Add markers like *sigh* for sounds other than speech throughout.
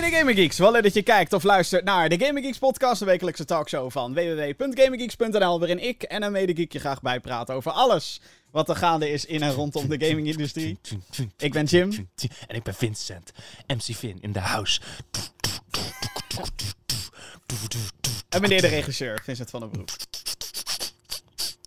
Mede Gaming Geeks, wel leuk dat je kijkt of luistert naar de Gaming Geeks podcast, de wekelijkse talkshow van www.gaminggeeks.nl, waarin ik en een medegeek je graag bijpraten over alles wat er gaande is in en rondom de gaming-industrie. Ik ben Jim. En ik ben Vincent. MC Vin in the house. En meneer de regisseur, Vincent van den Broek.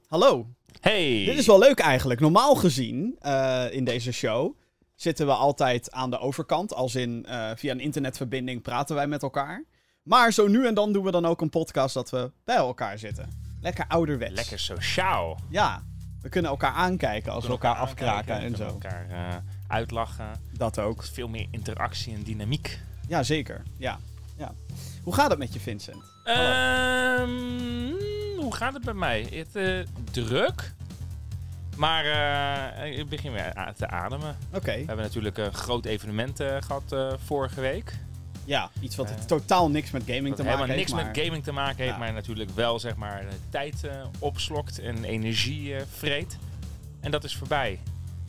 Hallo. Hey. Dit is wel leuk eigenlijk. Normaal gezien eh, in deze show zitten we altijd aan de overkant. Als in eh, via een internetverbinding praten wij met elkaar. Maar zo nu en dan doen we dan ook een podcast dat we bij elkaar zitten. Lekker ouderwets. Lekker sociaal. Ja, we kunnen elkaar aankijken als we elkaar afkraken en zo. elkaar eh, uitlachen. Dat ook. Veel meer interactie en dynamiek. Ja, zeker. Ja. ja. Hoe gaat het met je, Vincent? Ehm, hoe gaat het bij mij? Het, eh, druk. Maar eh, ik begin weer te ademen. Oké. We hebben natuurlijk een groot evenement eh, gehad eh, vorige week. Ja, iets wat Eh, totaal niks met gaming te maken helemaal heeft. niks maar- met gaming te maken heeft, Ja. maar natuurlijk wel zeg maar eh, tijd eh, opslokt en energie eh, vreet. En dat is voorbij.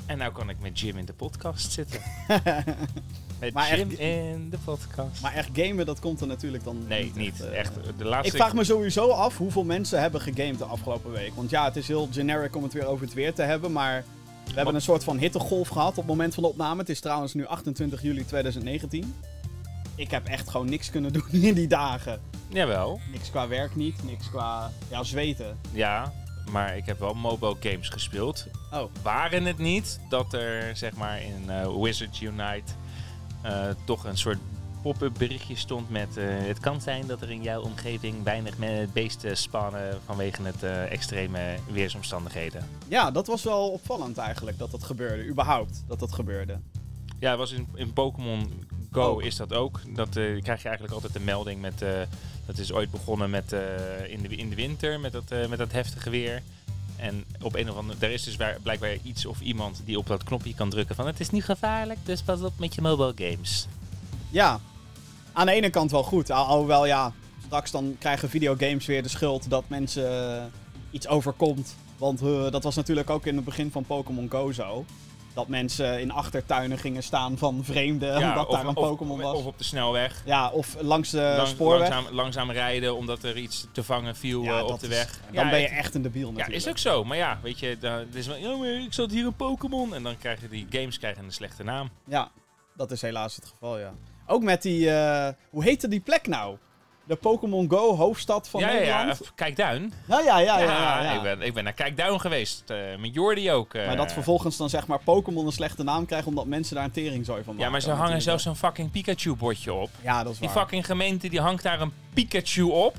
En nou kan ik met Jim in de podcast zitten. *laughs* Maar echt- in de podcast. maar echt gamen, dat komt er natuurlijk dan nee, niet. eh, echt. De laatste Ik vraag me sowieso af hoeveel mensen hebben gegamed de afgelopen week. Want ja, het is heel generic om het weer over het weer te hebben, maar we hebben een soort van hittegolf gehad op het moment van de opname. Het is trouwens nu 28 juli 2019. Ik heb echt gewoon niks kunnen *laughs* doen in die dagen. Jawel. Niks qua werk niet, niks qua ja, zweten. Ja, maar ik heb wel mobile games gespeeld. Oh, Waren het niet dat er zeg maar in eh, Wizards Unite eh, toch een soort pop-up berichtje stond met eh, het kan zijn dat er in jouw omgeving weinig beesten spannen vanwege het eh, extreme weersomstandigheden. ja, dat was wel opvallend eigenlijk dat dat gebeurde. Überhaupt dat dat gebeurde. Ja, was in, in Pokémon Go Ook. is dat ook. Dat eh, krijg je eigenlijk altijd een melding met. eh, dat is ooit begonnen met eh, in, de, in de winter met dat, eh, met dat heftige weer. En op een of andere. Er is dus blijkbaar iets of iemand die op dat knopje kan drukken van het is niet gevaarlijk, dus pas op met je mobile games. Ja, aan de ene kant wel goed. Al- Alhoewel, ja, straks dan krijgen videogames weer de schuld dat mensen eh, iets overkomt. Want eh, dat was natuurlijk ook in het begin van Pokémon Go zo. Dat mensen in achtertuinen gingen staan van vreemden, omdat daar een Pokémon was. Of op de snelweg. ja, of langs de Lang- spoorweg. langzaam, langzaam rijden omdat er iets te vangen viel Ja, eh, op de is- weg. Dan ben je echt een debiel Ja, natuurlijk. is ook zo. Maar ja, weet je, dan, het is wel, ja, maar ik zat hier een Pokémon. En dan krijgen die games krijgen een slechte naam. Ja, dat is helaas het geval, ja. Ook met die, eh, hoe heette die plek nou? De Pokémon Go hoofdstad van ja, ja, Nederland? ja, Kijkduin. Ja, ja, ja. ja, Ja, ja. Ik, ben, ik ben naar Kijkduin geweest. eh, met Jordi ook. eh. Maar dat vervolgens dan zeg maar Pokémon een slechte naam krijgt omdat mensen daar een teringzooi van maken. Ja, maar ze hangen natuurlijk. zelfs een fucking Pikachu-bordje op. Ja, dat is Die waar. fucking gemeente die hangt daar een Pikachu op.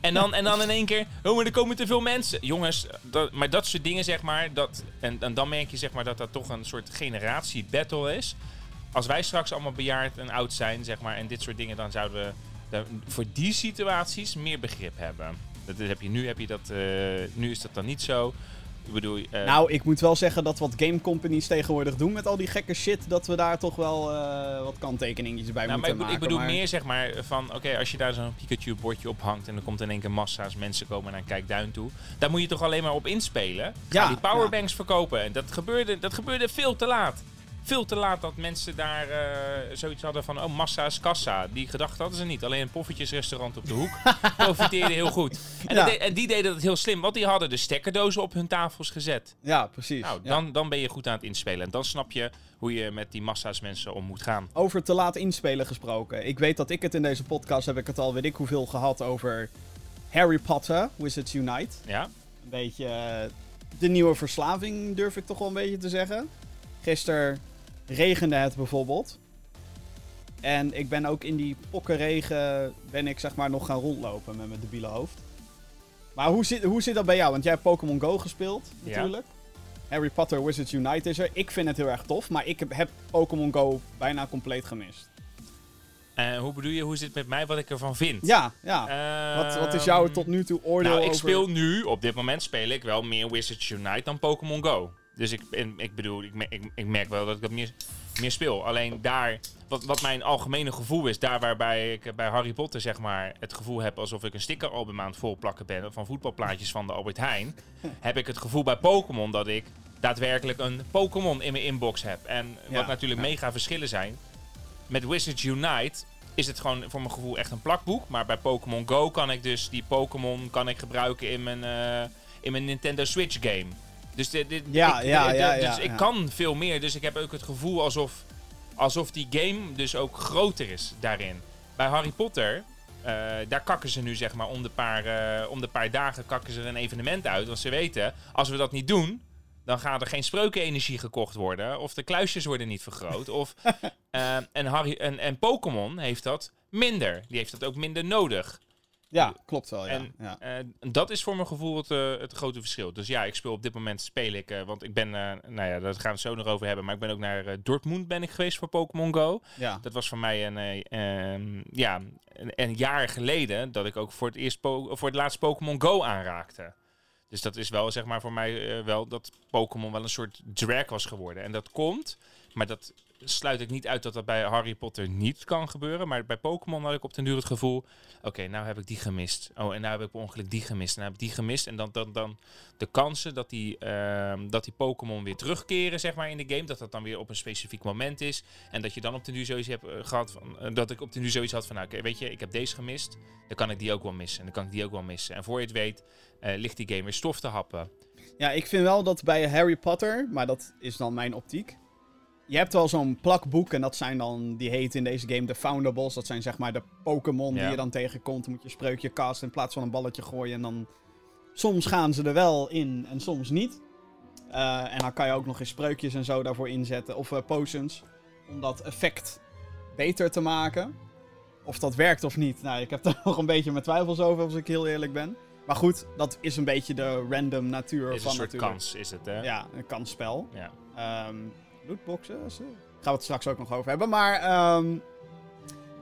En dan, en dan in één keer, oh, maar er komen te veel mensen. Jongens, dat, maar dat soort dingen, zeg maar. Dat, en, en dan merk je, zeg maar, dat dat toch een soort generatie-battle is. Als wij straks allemaal bejaard en oud zijn, zeg maar, en dit soort dingen, dan zouden we daar voor die situaties meer begrip hebben. Dat heb je, nu, heb je dat, eh, nu is dat dan niet zo. Ik bedoel, eh, Nou, ik moet wel zeggen dat wat game companies tegenwoordig doen met al die gekke shit, dat we daar toch wel eh, wat kanttekeningetjes bij Nou, maar moeten ik, bedoel- maken. ik bedoel maar- meer zeg maar van, oké, als je daar zo'n Pikachu-bordje op hangt en er komt in één keer massa's mensen komen naar een kijkduin toe, daar moet je toch alleen maar op inspelen. Ga Ja, die powerbanks verkopen. En dat gebeurde, dat gebeurde veel te laat. Veel te laat dat mensen daar eh, zoiets hadden van, oh, massa is kassa. Die gedachte hadden ze niet. Alleen een poffertjesrestaurant op de hoek *laughs* profiteerde heel goed. En, Ja. dat de- en die deden het heel slim, want die hadden de stekkerdozen op hun tafels gezet. Ja, precies. Nou, Ja. dan, dan ben je goed aan het inspelen. En dan snap je hoe je met die massa's mensen om moet gaan. Over te laat inspelen gesproken. Ik weet dat ik het in deze podcast heb ik het al weet ik hoeveel gehad over Harry Potter, Wizards Unite. Ja? Een beetje eh, de nieuwe verslaving, durf ik toch wel een beetje te zeggen. Gisteren regende het bijvoorbeeld. En ik ben ook in die pokkenregen ben ik zeg maar nog gaan rondlopen met mijn debiele hoofd. Maar hoe zit, hoe zit dat bij jou? Want jij hebt Pokémon Go gespeeld, Ja. natuurlijk. Harry Potter Wizards Unite is er. Ik vind het heel erg tof, maar ik heb, heb Pokémon Go bijna compleet gemist. En hoe bedoel je, hoe zit het met mij, wat ik ervan vind? Ja, ja. wat, wat is Ehm, jouw tot nu toe oordeel Nou, ik over... speel nu, op dit moment speel ik wel meer Wizards Unite dan Pokémon Go. Dus ik, en, ik bedoel, ik, ik, ik merk wel dat ik dat meer, meer speel. Alleen daar, wat, wat mijn algemene gevoel is, daar waarbij ik bij Harry Potter zeg maar het gevoel heb alsof ik een stickeralbum aan het volplakken ben van voetbalplaatjes van de Albert Heijn, *laughs* heb ik het gevoel bij Pokémon dat ik daadwerkelijk een Pokémon in mijn inbox heb. En Ja, wat natuurlijk ja. mega verschillen zijn. met Wizards Unite is het gewoon voor mijn gevoel echt een plakboek. Maar bij Pokémon Go kan ik dus die Pokémon kan ik gebruiken in mijn, eh, in mijn Nintendo Switch game. Dus, dit, dit, Ja, ik, ja, dit- ja, dus ik kan veel meer. Dus ik heb ook het gevoel alsof, alsof die game dus ook groter is daarin. Bij Harry Potter, eh, daar kakken ze nu zeg maar om de, paar, eh, om de paar dagen kakken ze een evenement uit. Want ze weten, als we dat niet doen, dan gaat er geen spreukenenergie gekocht worden. Of de kluisjes worden niet vergroot. of, *laughs* eh, en Harry, en, en Pokémon heeft dat minder. Die heeft dat ook minder nodig. Ja, klopt wel, ja. En- ja. Eh, dat is voor mijn gevoel het, eh, het grote verschil. Dus ja, ik speel op dit moment speel ik, eh, want ik ben, eh, nou ja, daar gaan we het zo nog over hebben. Maar ik ben ook naar eh, Dortmund ben ik geweest voor Pokémon Go. ja. Dat was voor mij een, eh, ehm, ja, een, een jaar geleden dat ik ook voor het, eerst voor het laatst Pokémon Go aanraakte. Dus dat is wel, zeg maar, voor mij eh, wel dat Pokémon wel een soort drag was geworden. En dat komt, maar dat sluit ik niet uit dat dat bij Harry Potter niet kan gebeuren. Maar bij Pokémon had ik op den duur het gevoel, oké, nou heb ik die gemist. Oh, en nou heb ik per ongeluk die gemist. En nou heb ik die gemist. En dan, dan, dan de kansen dat die, ehm, dat die Pokémon weer terugkeren, zeg maar, in de game. Dat dat dan weer op een specifiek moment is. En dat je dan op den duur zoiets hebt eh, gehad van, eh, dat ik op den duur zoiets had van, nou, oké, weet je, ik heb deze gemist. Dan kan ik die ook wel missen. En dan kan ik die ook wel missen. En voor je het weet, eh, ligt die game weer stof te happen. Ja, ik vind wel dat bij Harry Potter, maar dat is dan mijn optiek. Je hebt wel zo'n plakboek en dat zijn dan, die heet in deze game de Foundables. Dat zijn zeg maar de Pokémon die je dan tegenkomt. Dan moet je spreukje casten in plaats van een balletje gooien. En dan, soms gaan ze er wel in en soms niet. Eh, en dan kan je ook nog eens spreukjes en zo daarvoor inzetten. Of eh, potions. Om dat effect beter te maken. Of dat werkt of niet. Nou, ik heb *laughs* er nog een beetje mijn twijfels over, als ik heel eerlijk ben. Maar goed, dat is een beetje de random natuur is van een soort natuurlijk. kans, is het, hè? Ja, een kansspel. Ja. Ehm lootboxen, is, eh, gaan we het straks ook nog over hebben. Maar ehm,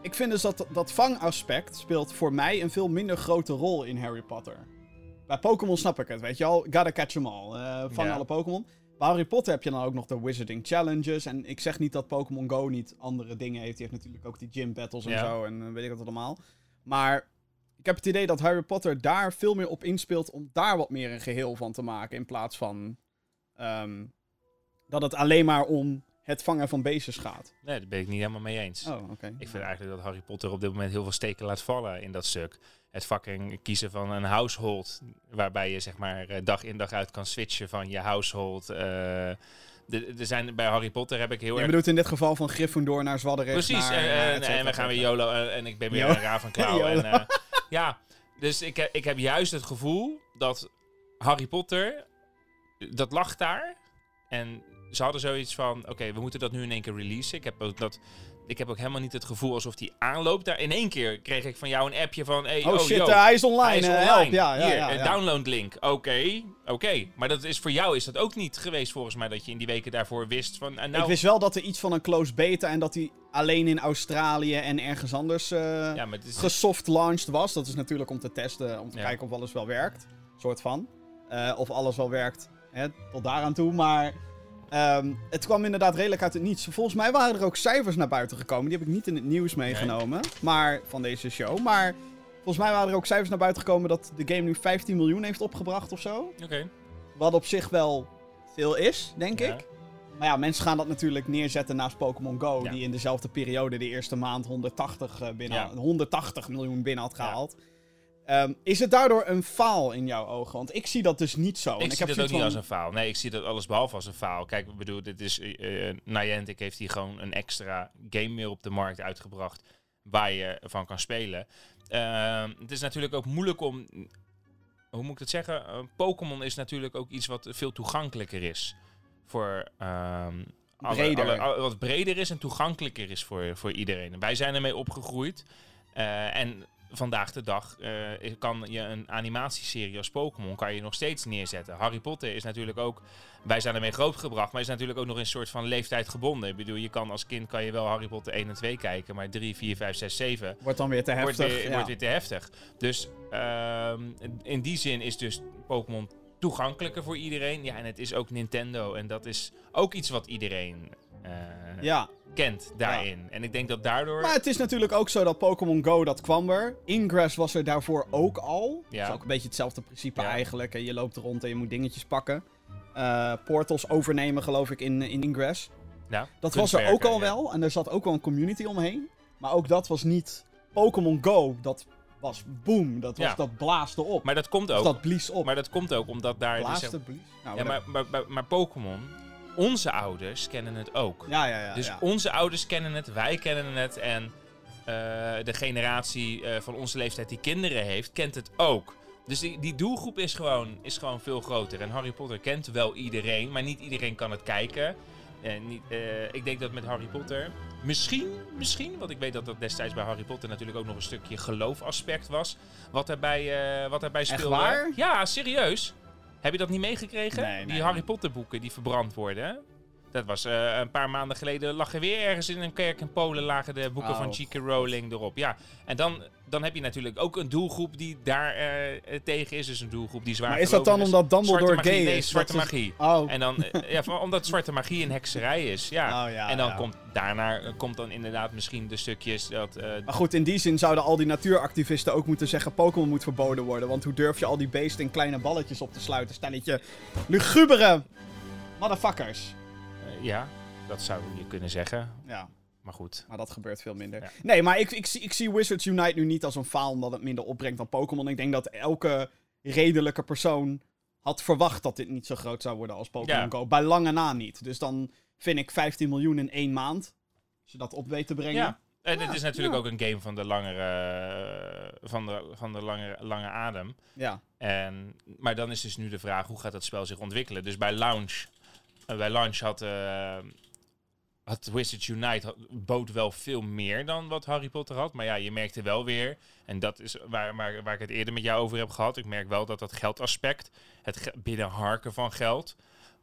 ik vind dus dat dat vangaspect speelt voor mij een veel minder grote rol in Harry Potter. Bij Pokémon snap ik het, weet je al. Gotta catch them all. eh vang Ja. alle Pokémon. Bij Harry Potter heb je dan ook nog de Wizarding Challenges. En ik zeg niet dat Pokémon Go niet andere dingen heeft. Die heeft natuurlijk ook die gym battles en Ja. zo. En eh, weet ik wat allemaal. Maar ik heb het idee dat Harry Potter daar veel meer op inspeelt om daar wat meer een geheel van te maken. In plaats van ehm, dat het alleen maar om het vangen van beestjes gaat. Nee, daar ben ik niet helemaal mee eens. Oh, oké. Ik vind eigenlijk dat Harry Potter op dit moment heel veel steken laat vallen in dat stuk. Het fucking kiezen van een household, waarbij je zeg maar eh, dag in dag uit kan switchen van je household. eh, Er zijn bij Harry Potter heb ik heel Je erg. bedoelt in dit geval van Gryffindor naar Zwadderecht Precies, naar, en, we gaan weer. YOLO eh, en ik ben weer *laughs* een Ravenclaw. *laughs* YOLO. en, eh, ja, dus ik, heb- ik heb juist het gevoel dat Harry Potter, dat lag daar. En ze hadden zoiets van, oké, we moeten dat nu in één keer releasen. Ik heb ook dat... Ik heb ook helemaal niet het gevoel alsof die aanloopt. Daar in één keer kreeg ik van jou een appje van... Hey, Oh, oh shit, yo, eh, hij is online. hij is eh, online. help. Ja, ja, Hier, ja, download link. Oké, oké. Maar dat is, voor jou is dat ook niet geweest volgens mij dat je in die weken daarvoor wist van... en nou, Ik wist wel dat er iets van een closed beta en dat hij alleen in Australië en ergens anders eh is, gesoft launched was. Dat is natuurlijk om te testen, om te kijken of alles wel werkt. Soort van. Eh, of alles wel werkt hè, tot daaraan toe. Maar ehm, het kwam inderdaad redelijk uit het niets. Volgens mij waren er ook cijfers naar buiten gekomen. Die heb ik niet in het nieuws meegenomen. Maar van deze show. Maar volgens mij waren er ook cijfers naar buiten gekomen dat de game nu 15 miljoen heeft opgebracht of zo. Oké. Wat op zich wel veel is, denk Ja. ik. Maar ja, mensen gaan dat natuurlijk neerzetten naast Pokémon Go. Ja. Die in dezelfde periode de eerste maand 180, eh, binnen, Ja. 180 miljoen binnen had gehaald. Ehm, is het daardoor een faal in jouw ogen? Want ik zie dat dus niet zo. En Ik zie heb dat ook niet als een faal. Nee, ik zie dat alles behalve als een faal. Kijk, ik bedoel, dit is... eh, Niantic heeft hier gewoon een extra game meer op de markt uitgebracht... waar je van kan spelen. Ehm, het is natuurlijk ook moeilijk om... Hoe moet ik het zeggen? Eh, Pokémon is natuurlijk ook iets wat veel toegankelijker is. Voor... ehm, Breder. alle- alle- wat breder is en toegankelijker is voor, voor iedereen. Wij zijn ermee opgegroeid. En vandaag de dag eh, kan je een animatieserie als Pokémon kan je nog steeds neerzetten. Harry Potter is natuurlijk ook, wij zijn ermee grootgebracht, maar is natuurlijk ook nog een soort van leeftijd gebonden. Ik bedoel, je kan als kind kan je wel Harry Potter 1 en 2 kijken, maar 3, 4, 5, 6, 7 Wordt dan weer te wordt heftig. weer, ja. wordt weer te heftig. Dus ehm, in die zin is dus Pokémon toegankelijker voor iedereen. Ja, en het is ook Nintendo en dat is ook iets wat iedereen eh, ja. kent daarin. En ik denk dat daardoor... Maar het is natuurlijk ook zo dat Pokémon Go, dat kwam er. Ingress was er daarvoor ook al. Ja. Dat is ook een beetje hetzelfde principe Ja. eigenlijk. En Je loopt er rond en je moet dingetjes pakken. Eh, portals overnemen, geloof ik, in, in Ingress. Ja, Dat was er ook al wel. En er zat ook wel een community omheen. Maar ook dat was niet Pokémon Go. Dat was boom. Dat, was, Ja. dat blaasde op. Maar dat komt Of ook. dat blies op. Maar dat komt ook omdat daar. dus blaasde, zeg- blies. Nou, ja, maar, maar, maar Pokémon, onze ouders kennen het ook. ja, ja, ja. dus ja. onze ouders kennen het, wij kennen het. En eh, de generatie eh, van onze leeftijd die kinderen heeft, kent het ook. Dus die, die doelgroep is gewoon, is gewoon veel groter. En Harry Potter kent wel iedereen, maar niet iedereen kan het kijken. En niet, eh, ik denk dat met Harry Potter. Misschien, misschien, want ik weet dat dat destijds bij Harry Potter natuurlijk ook nog een stukje geloofaspect was. Wat erbij, eh wat erbij Echt speelde. waar? Ja, serieus. Heb je dat niet meegekregen? Nee, die nee. Harry Potter boeken die verbrand worden. Dat was eh, een paar maanden geleden. Lag er weer ergens in een kerk in Polen. lagen de boeken Oh, van J.K. Rowling erop. Ja, en dan, dan heb je natuurlijk ook een doelgroep die daar eh, tegen is. Dus een doelgroep die zwaar Maar is dat dan omdat Dumbledore Zwarte magie, gay nee, is? zwarte Dat is- magie. Oh, En dan, eh, ja, van- omdat zwarte magie een hekserij is. Ja. Oh, ja, en dan ja. komt daarna komt dan inderdaad misschien de stukjes dat. Maar goed, in die zin zouden al die natuuractivisten ook moeten zeggen: Pokémon moet verboden worden. Want hoe durf je al die beesten in kleine balletjes op te sluiten? Stelletje lugubere motherfuckers. Eh, ja, dat zou je kunnen zeggen. Ja, Maar goed. maar dat gebeurt veel minder. Ja. Nee, maar ik, ik, zie, ik zie Wizards Unite nu niet als een faal omdat het minder opbrengt dan Pokémon. Ik denk dat elke redelijke persoon had verwacht dat dit niet zo groot zou worden als Pokémon Ja. Go. Bij lange na niet. Dus dan vind ik 15 miljoen in één maand. Als je dat op weet te brengen. Ja. En het is natuurlijk ook een game van de langere, van de, van de lange, lange adem. ja. En, maar dan is dus nu de vraag, hoe gaat dat spel zich ontwikkelen? Dus bij launch, eh, bij launch had, eh had Wizards Unite bood wel veel meer dan wat Harry Potter had. Maar ja, je merkte wel weer, en dat is waar, waar, waar ik het eerder met jou over heb gehad. Ik merk wel dat dat geldaspect, het binnenharken van geld,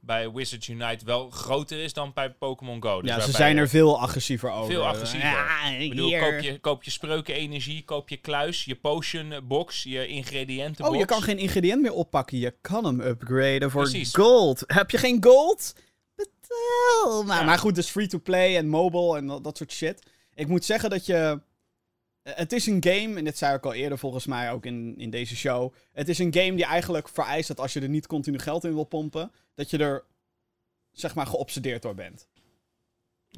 bij Wizards Unite wel groter is dan bij Pokémon Go. Dus ja, ze zijn er veel agressiever over. Veel agressiever. Ja, Ik bedoel, hier. koop je, koop je spreukenenergie, koop je kluis, je potion box, je ingrediëntenbox. Oh, je kan geen ingrediënt meer oppakken. Je kan hem upgraden voor Precies. gold. Heb je geen gold? Betaal maar. Ja. Maar goed, dus free-to-play en mobile en dat, dat soort shit. Ik moet zeggen dat je... eh, Het is een game, en dit zei ik al eerder volgens mij ook in, in deze show. Het is een game die eigenlijk vereist dat als je er niet continu geld in wil pompen, dat je er zeg maar geobsedeerd door bent.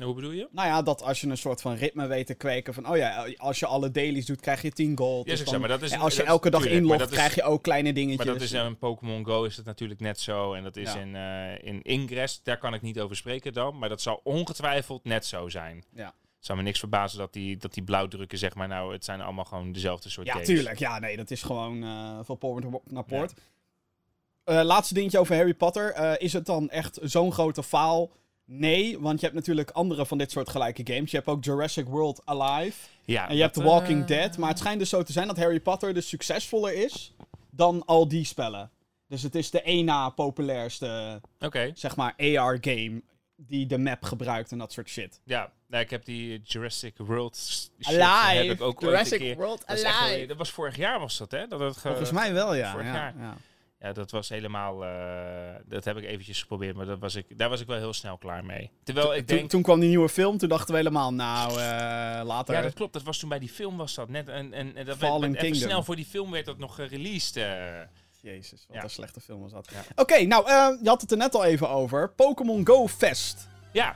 Hoe bedoel je? Nou ja, dat als je een soort van ritme weet te kweken van, oh ja, als je alle dailies doet, krijg je 10 gold. Ja, Dus dan- maar dat is, en als je dat- elke dag tuurlijk, inlogt, dat is- krijg je ook kleine dingetjes. Maar dat is in Pokémon Go is het natuurlijk net zo. En dat is Ja. in, eh, in Ingress, daar kan ik niet over spreken dan. Maar dat zal ongetwijfeld net zo zijn. Ja. Zou me niks verbazen dat die, dat die blauwdrukken, zeg maar, nou, het zijn allemaal gewoon dezelfde soort Ja, games. tuurlijk. Ja, nee, dat is gewoon eh van poort naar poort. Eh, laatste dingetje over Harry Potter. Eh, is het dan echt zo'n grote faal? Nee, want je hebt natuurlijk andere van dit soort gelijke games. Je hebt ook Jurassic World Alive. Ja, En je hebt The Walking Dead. Maar het schijnt dus zo te zijn dat Harry Potter dus succesvoller is dan al die spellen. Dus het is de één na populairste, Oké, zeg maar, AR-game die de map gebruikt en dat soort shit. ja. Nou, ik heb die Jurassic World shit, Alive! heb ik ook Jurassic keer- World dat, echt Alive! dat was vorig jaar was dat, hè? Dat het ge- Volgens mij wel, ja. vorig ja, jaar. ja. Ja, dat was helemaal... eh, dat heb ik eventjes geprobeerd, maar dat was ik, daar was ik wel heel snel klaar mee. Terwijl ik Toen, denk... toen kwam die nieuwe film, toen dachten we helemaal, nou, eh, later. Ja, dat klopt. Dat was toen bij die film was dat net. En, en, en dat Fallen werd, even Kingdom. snel voor die film werd dat nog gereleased. eh. Jezus, wat Ja. een slechte film was dat. Ja. Oké, nou, eh, je had het er net al even over. Pokémon Go Fest. ja,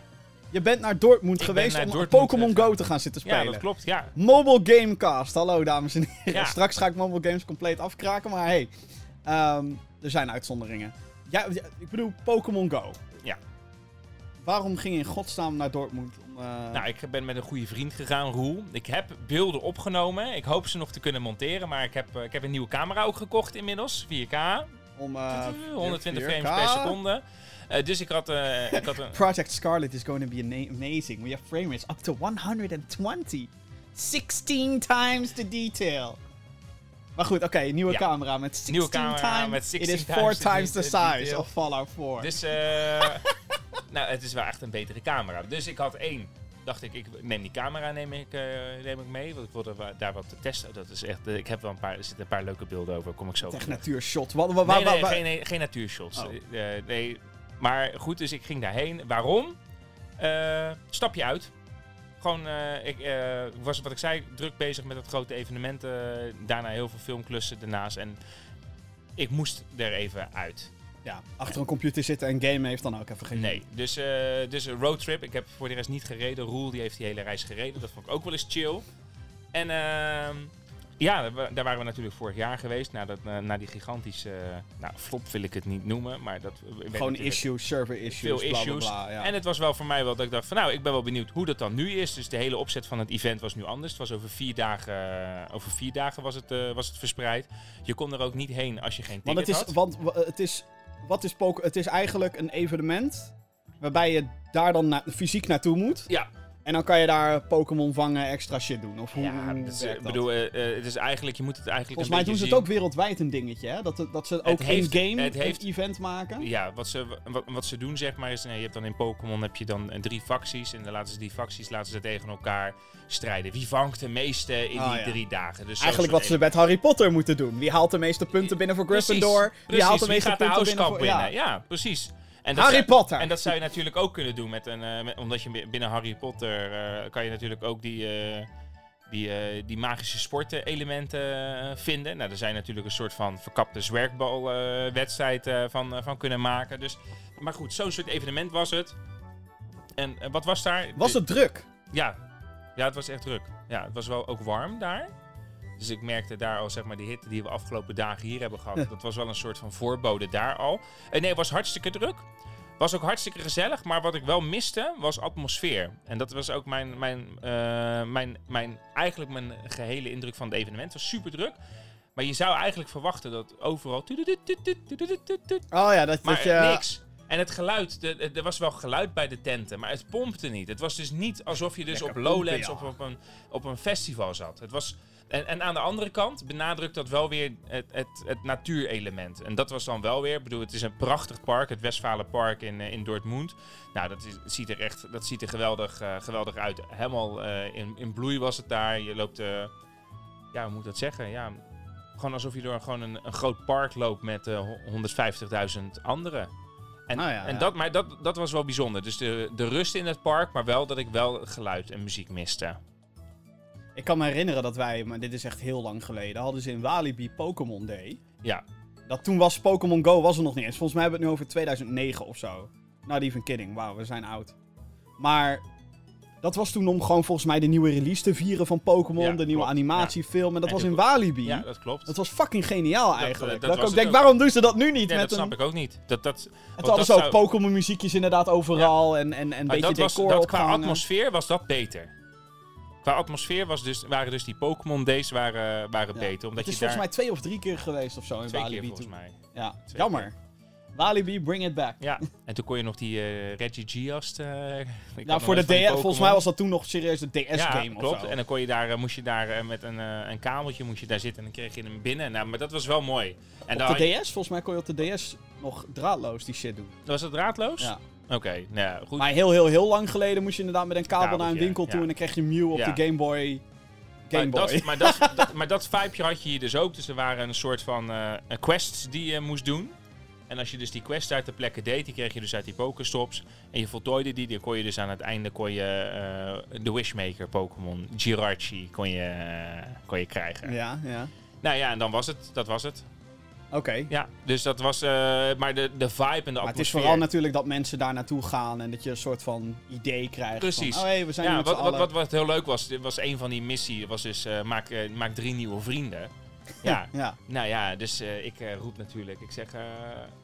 Je bent naar Dortmund Ik geweest om Pokémon gegaan. Go te gaan zitten spelen. ja, dat klopt. Ja. Mobile Gamecast. Hallo, dames en heren. Ja. Straks ga ik Mobile Games compleet afkraken, maar hey. ehm, er zijn uitzonderingen. Ja, ik bedoel, Pokémon Go. Waarom ging je in godsnaam naar Dortmund? Om, eh, Nou, ik ben met een goede vriend gegaan, Roel. Ik heb beelden opgenomen. Ik hoop ze nog te kunnen monteren. Maar ik heb, eh, ik heb een nieuwe camera ook gekocht inmiddels. 4K. om eh, 120 4K. frames per seconde. Eh, dus ik had, eh, ik had een... *laughs* Project Scarlet is going to be ama- amazing. We have frame rates up to 120. 16 times the detail. Maar goed, oké, nieuwe Ja. camera met 16 Nieuwe camera times. met It 16 is 4 times the times the de- size detail. of Fallout 4. Dus, eh, *laughs* nou, het is wel echt een betere camera. Dus ik had één. Dacht ik, ik neem die camera neem ik, eh, neem ik mee. Want ik wilde daar wat te testen. Dat is echt, eh, ik heb wel een paar, er zitten een paar leuke beelden over. Kom ik zo Echt natuurshot. Wat, wat, Nee, nee, geen, nee, geen natuurshots. Oh. Eh, nee. Maar goed, dus ik ging daarheen. Waarom? Eh, stapje uit. Gewoon, ik was wat ik zei, druk bezig met het grote evenement. daarna heel veel filmklussen daarnaast. En ik moest er even uit. Ja, achter een computer zitten en gamen heeft dan ook even geen Nee, dus, eh, dus een roadtrip. Ik heb voor de rest niet gereden. Roel die heeft die hele reis gereden. Dat vond ik ook wel eens chill. En ehm, ja, daar wa- daar waren we natuurlijk vorig jaar geweest. Na, dat, eh, na die gigantische, eh, nou flop wil ik het niet noemen. Maar dat Gewoon issues, server issues, Veel bla, bla, issues. bla, ja. En het was wel voor mij wel dat ik dacht van nou, ik ben wel benieuwd hoe dat dan nu is. Dus de hele opzet van het event was nu anders. Het was over vier dagen, over vier dagen was het, was het verspreid. Je kon er ook niet heen als je geen want ticket het is, had. want wa- het is, wat is Poké? Het is eigenlijk een evenement waarbij je daar dan fysiek naartoe moet. Ja, En dan kan je daar Pokémon vangen, extra shit doen. Of hoe, ja hoe werkt ik bedoel, eh, eh, het is eigenlijk, je moet het eigenlijk Volgens een mij doen ze het ook wereldwijd een dingetje, hè? Dat, dat ze ook heeft- in-game het heeft- een event maken. Ja, wat ze, wat, wat ze doen zeg maar is, nee, je hebt dan in Pokémon heb je dan eh, drie facties en dan laten ze die facties laten ze tegen elkaar strijden. Wie vangt de meeste in Ah, die ja. drie dagen? Dus Eigenlijk wat ze met Harry Potter moeten doen. Wie haalt de meeste punten binnen voor Precies, Gryffindor? Wie Precies, haalt de wie meeste punten binnen voor... Ja, precies. En dat Harry zou- Potter! En dat zou je natuurlijk ook kunnen doen met een. eh, met- omdat je bi- binnen Harry Potter. eh, kan je natuurlijk ook die. eh, die, die magische sportelementen vinden. Nou, er zijn natuurlijk een soort van verkapte zwerkbalwedstrijd van, van kunnen maken. Dus, maar goed, zo'n soort evenement was het. En wat was daar? Was het druk? Ja. ja, het was echt druk. Ja, het was wel ook warm daar. Dus ik merkte daar al, zeg maar, die hitte die we afgelopen dagen hier hebben gehad. dat was wel een soort van voorbode daar al. En nee, het was hartstikke druk. Was ook hartstikke gezellig. Maar wat ik wel miste, was atmosfeer. En dat was ook mijn, mijn, eh, mijn, mijn, eigenlijk mijn gehele indruk van het evenement. Het was super druk. Maar je zou eigenlijk verwachten dat overal... Oh ja, dat, Maar dat je... eh, niks. En het geluid, er was wel geluid bij de tenten, maar het pompte niet. Het was dus niet alsof je dus Lekker op Lowlands pompen, of op een, op een festival zat. Het was, en, en aan de andere kant benadrukt dat wel weer het, het, het natuurelement. En dat was dan wel weer, ik bedoel, het is een prachtig park, het Westfalenpark in, eh, in Dortmund. Nou, dat is, ziet er echt dat ziet er geweldig, eh, geweldig uit. Helemaal eh, in, in bloei was het daar. Je loopt, ja, hoe moet ik dat zeggen? Ja, gewoon alsof je door gewoon een, een groot park loopt met eh, ho- 150.000 anderen. En, Nou ja, en ja. Dat, maar dat, dat was wel bijzonder. Dus de, de rust in het park, maar wel dat ik wel geluid en muziek miste. Ik kan me herinneren dat wij, maar dit is echt heel lang geleden, hadden ze in Walibi Pokémon Day. Ja, Dat toen was Pokémon Go was er nog niet eens. Volgens mij hebben we het nu over 2009 of zo. Not even kidding. Wauw, we zijn oud. Maar dat was toen om gewoon volgens mij de nieuwe release te vieren van Pokémon. Ja, de nieuwe klopt. animatiefilm. En dat En was in Walibi. ja dat klopt. Dat was fucking geniaal eigenlijk. dat Dat, ik ook denk, ook. waarom doen ze dat nu niet? nee, met dat een... snap ik ook niet. Dat, dat, En toen hadden ze ook zou- Pokémon muziekjes inderdaad overal. En, en, en een beetje dat was, dat qua atmosfeer was dat beter. Qua atmosfeer was dus, waren dus die Pokémon Days waren, waren Ja. beter. Omdat Het is je volgens mij mij twee of drie keer geweest of zo in twee Walibi keer volgens mij. Ja, Twee jammer. Walibi, bring it back. Ja, *laughs* en toen kon je nog die eh, Reggie Giast. eh ik had Nou, voor de DS, volgens mij was dat toen nog serieus de DS-game ja, of klopt. zo. En dan kon je daar, eh, moest je daar eh, met een, eh, een kabeltje moest je daar zitten en dan kreeg je hem binnen. Nou, maar dat was wel mooi. En op de DS, volgens mij kon je op de DS nog draadloos die shit doen. was het draadloos? Ja. Oké, nou ja, goed. Maar heel, heel, heel lang geleden moest je inderdaad met een kabel naar een winkel toe en dan kreeg je Mew op de Game Boy. Game maar, Boy. dat, maar, dat, *laughs* dat, maar dat vibeje had je hier dus ook. Dus er waren een soort van eh, quests die je moest doen. En als je dus die quest uit de plekken deed, die kreeg je dus uit die Pokéstops. En je voltooide die, dan kon je dus aan het einde kon je eh, de Wishmaker Pokémon, Jirachi, kon je, eh, kon je krijgen. Ja, ja. Nou ja, en dan was het. Dat was het. Oké. Ja, dus dat was... eh, maar de, de vibe en de Maar het is vooral natuurlijk dat mensen daar naartoe gaan en dat je een soort van idee krijgt. Precies. Van, oh hé, we zijn Ja, met wat, wat, wat, wat heel leuk was, was een van die missie, was dus eh, maak, eh, maak drie nieuwe vrienden. *laughs* Ja, Ja. nou ja, dus ik roep natuurlijk, ik zeg,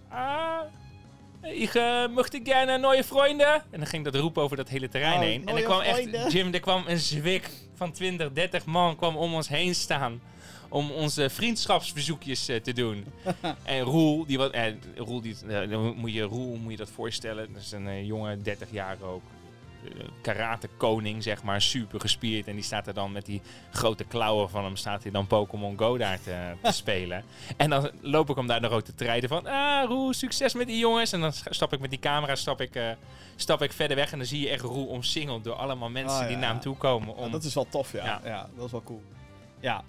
ah, ik uh, mocht ik gerne nieuwe vrienden. En dan ging dat roepen over dat hele terrein Oh, heen. En er kwam vrienden. echt, Jim, er kwam een zwik van 20, 30 man kwam om ons heen staan. Om onze vriendschapsbezoekjes eh, te doen. *laughs* en Roel, die wat, eh, Roel, die, eh, dan moet je, Roel moet je dat voorstellen. Dat is een eh, jonge, 30 jaar ook. Karate koning, zeg maar, super gespierd. En die staat er dan met die grote klauwen van hem, staat hij dan Pokémon Go daar te, *laughs* te spelen. En dan loop ik hem daar nog ook te treden van, ah Roel, succes met die jongens. En dan stap ik met die camera, stap ik, stap ik verder weg. En dan zie je echt Roel omsingeld door allemaal mensen Oh, die naar hem toe komen. Om, Ja, dat is wel tof, ja. ja. Ja. dat is wel cool. Ja.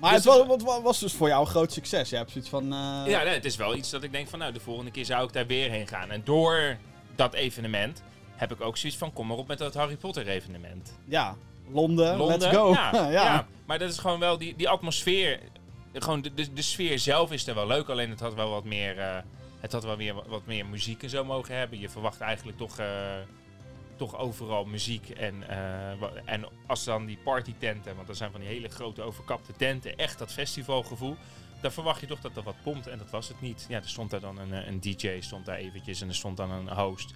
Maar Dus het was, was, was dus voor jou een groot succes. Je hebt zoiets van... eh, Ja, nee, het is wel iets dat ik denk van, nou, de volgende keer zou ik daar weer heen gaan. En door dat evenement heb ik ook zoiets van, kom maar op met dat Harry Potter evenement. ja. Londen, Londen, let's go. Ja, *laughs* ja. ja. maar dat is gewoon wel die, die atmosfeer. Gewoon de, de, de sfeer zelf is er wel leuk, alleen het had wel wat meer. eh, het had wel weer wat, wat meer muziek en zo mogen hebben. Je verwacht eigenlijk toch, eh, toch overal muziek. En, eh, en als dan die partytenten, want dat zijn van die hele grote overkapte tenten, echt dat festivalgevoel. Dan verwacht je toch dat er wat pompt en dat was het niet. Ja, er stond daar dan een, eh, een DJ, stond daar eventjes en er stond dan een host.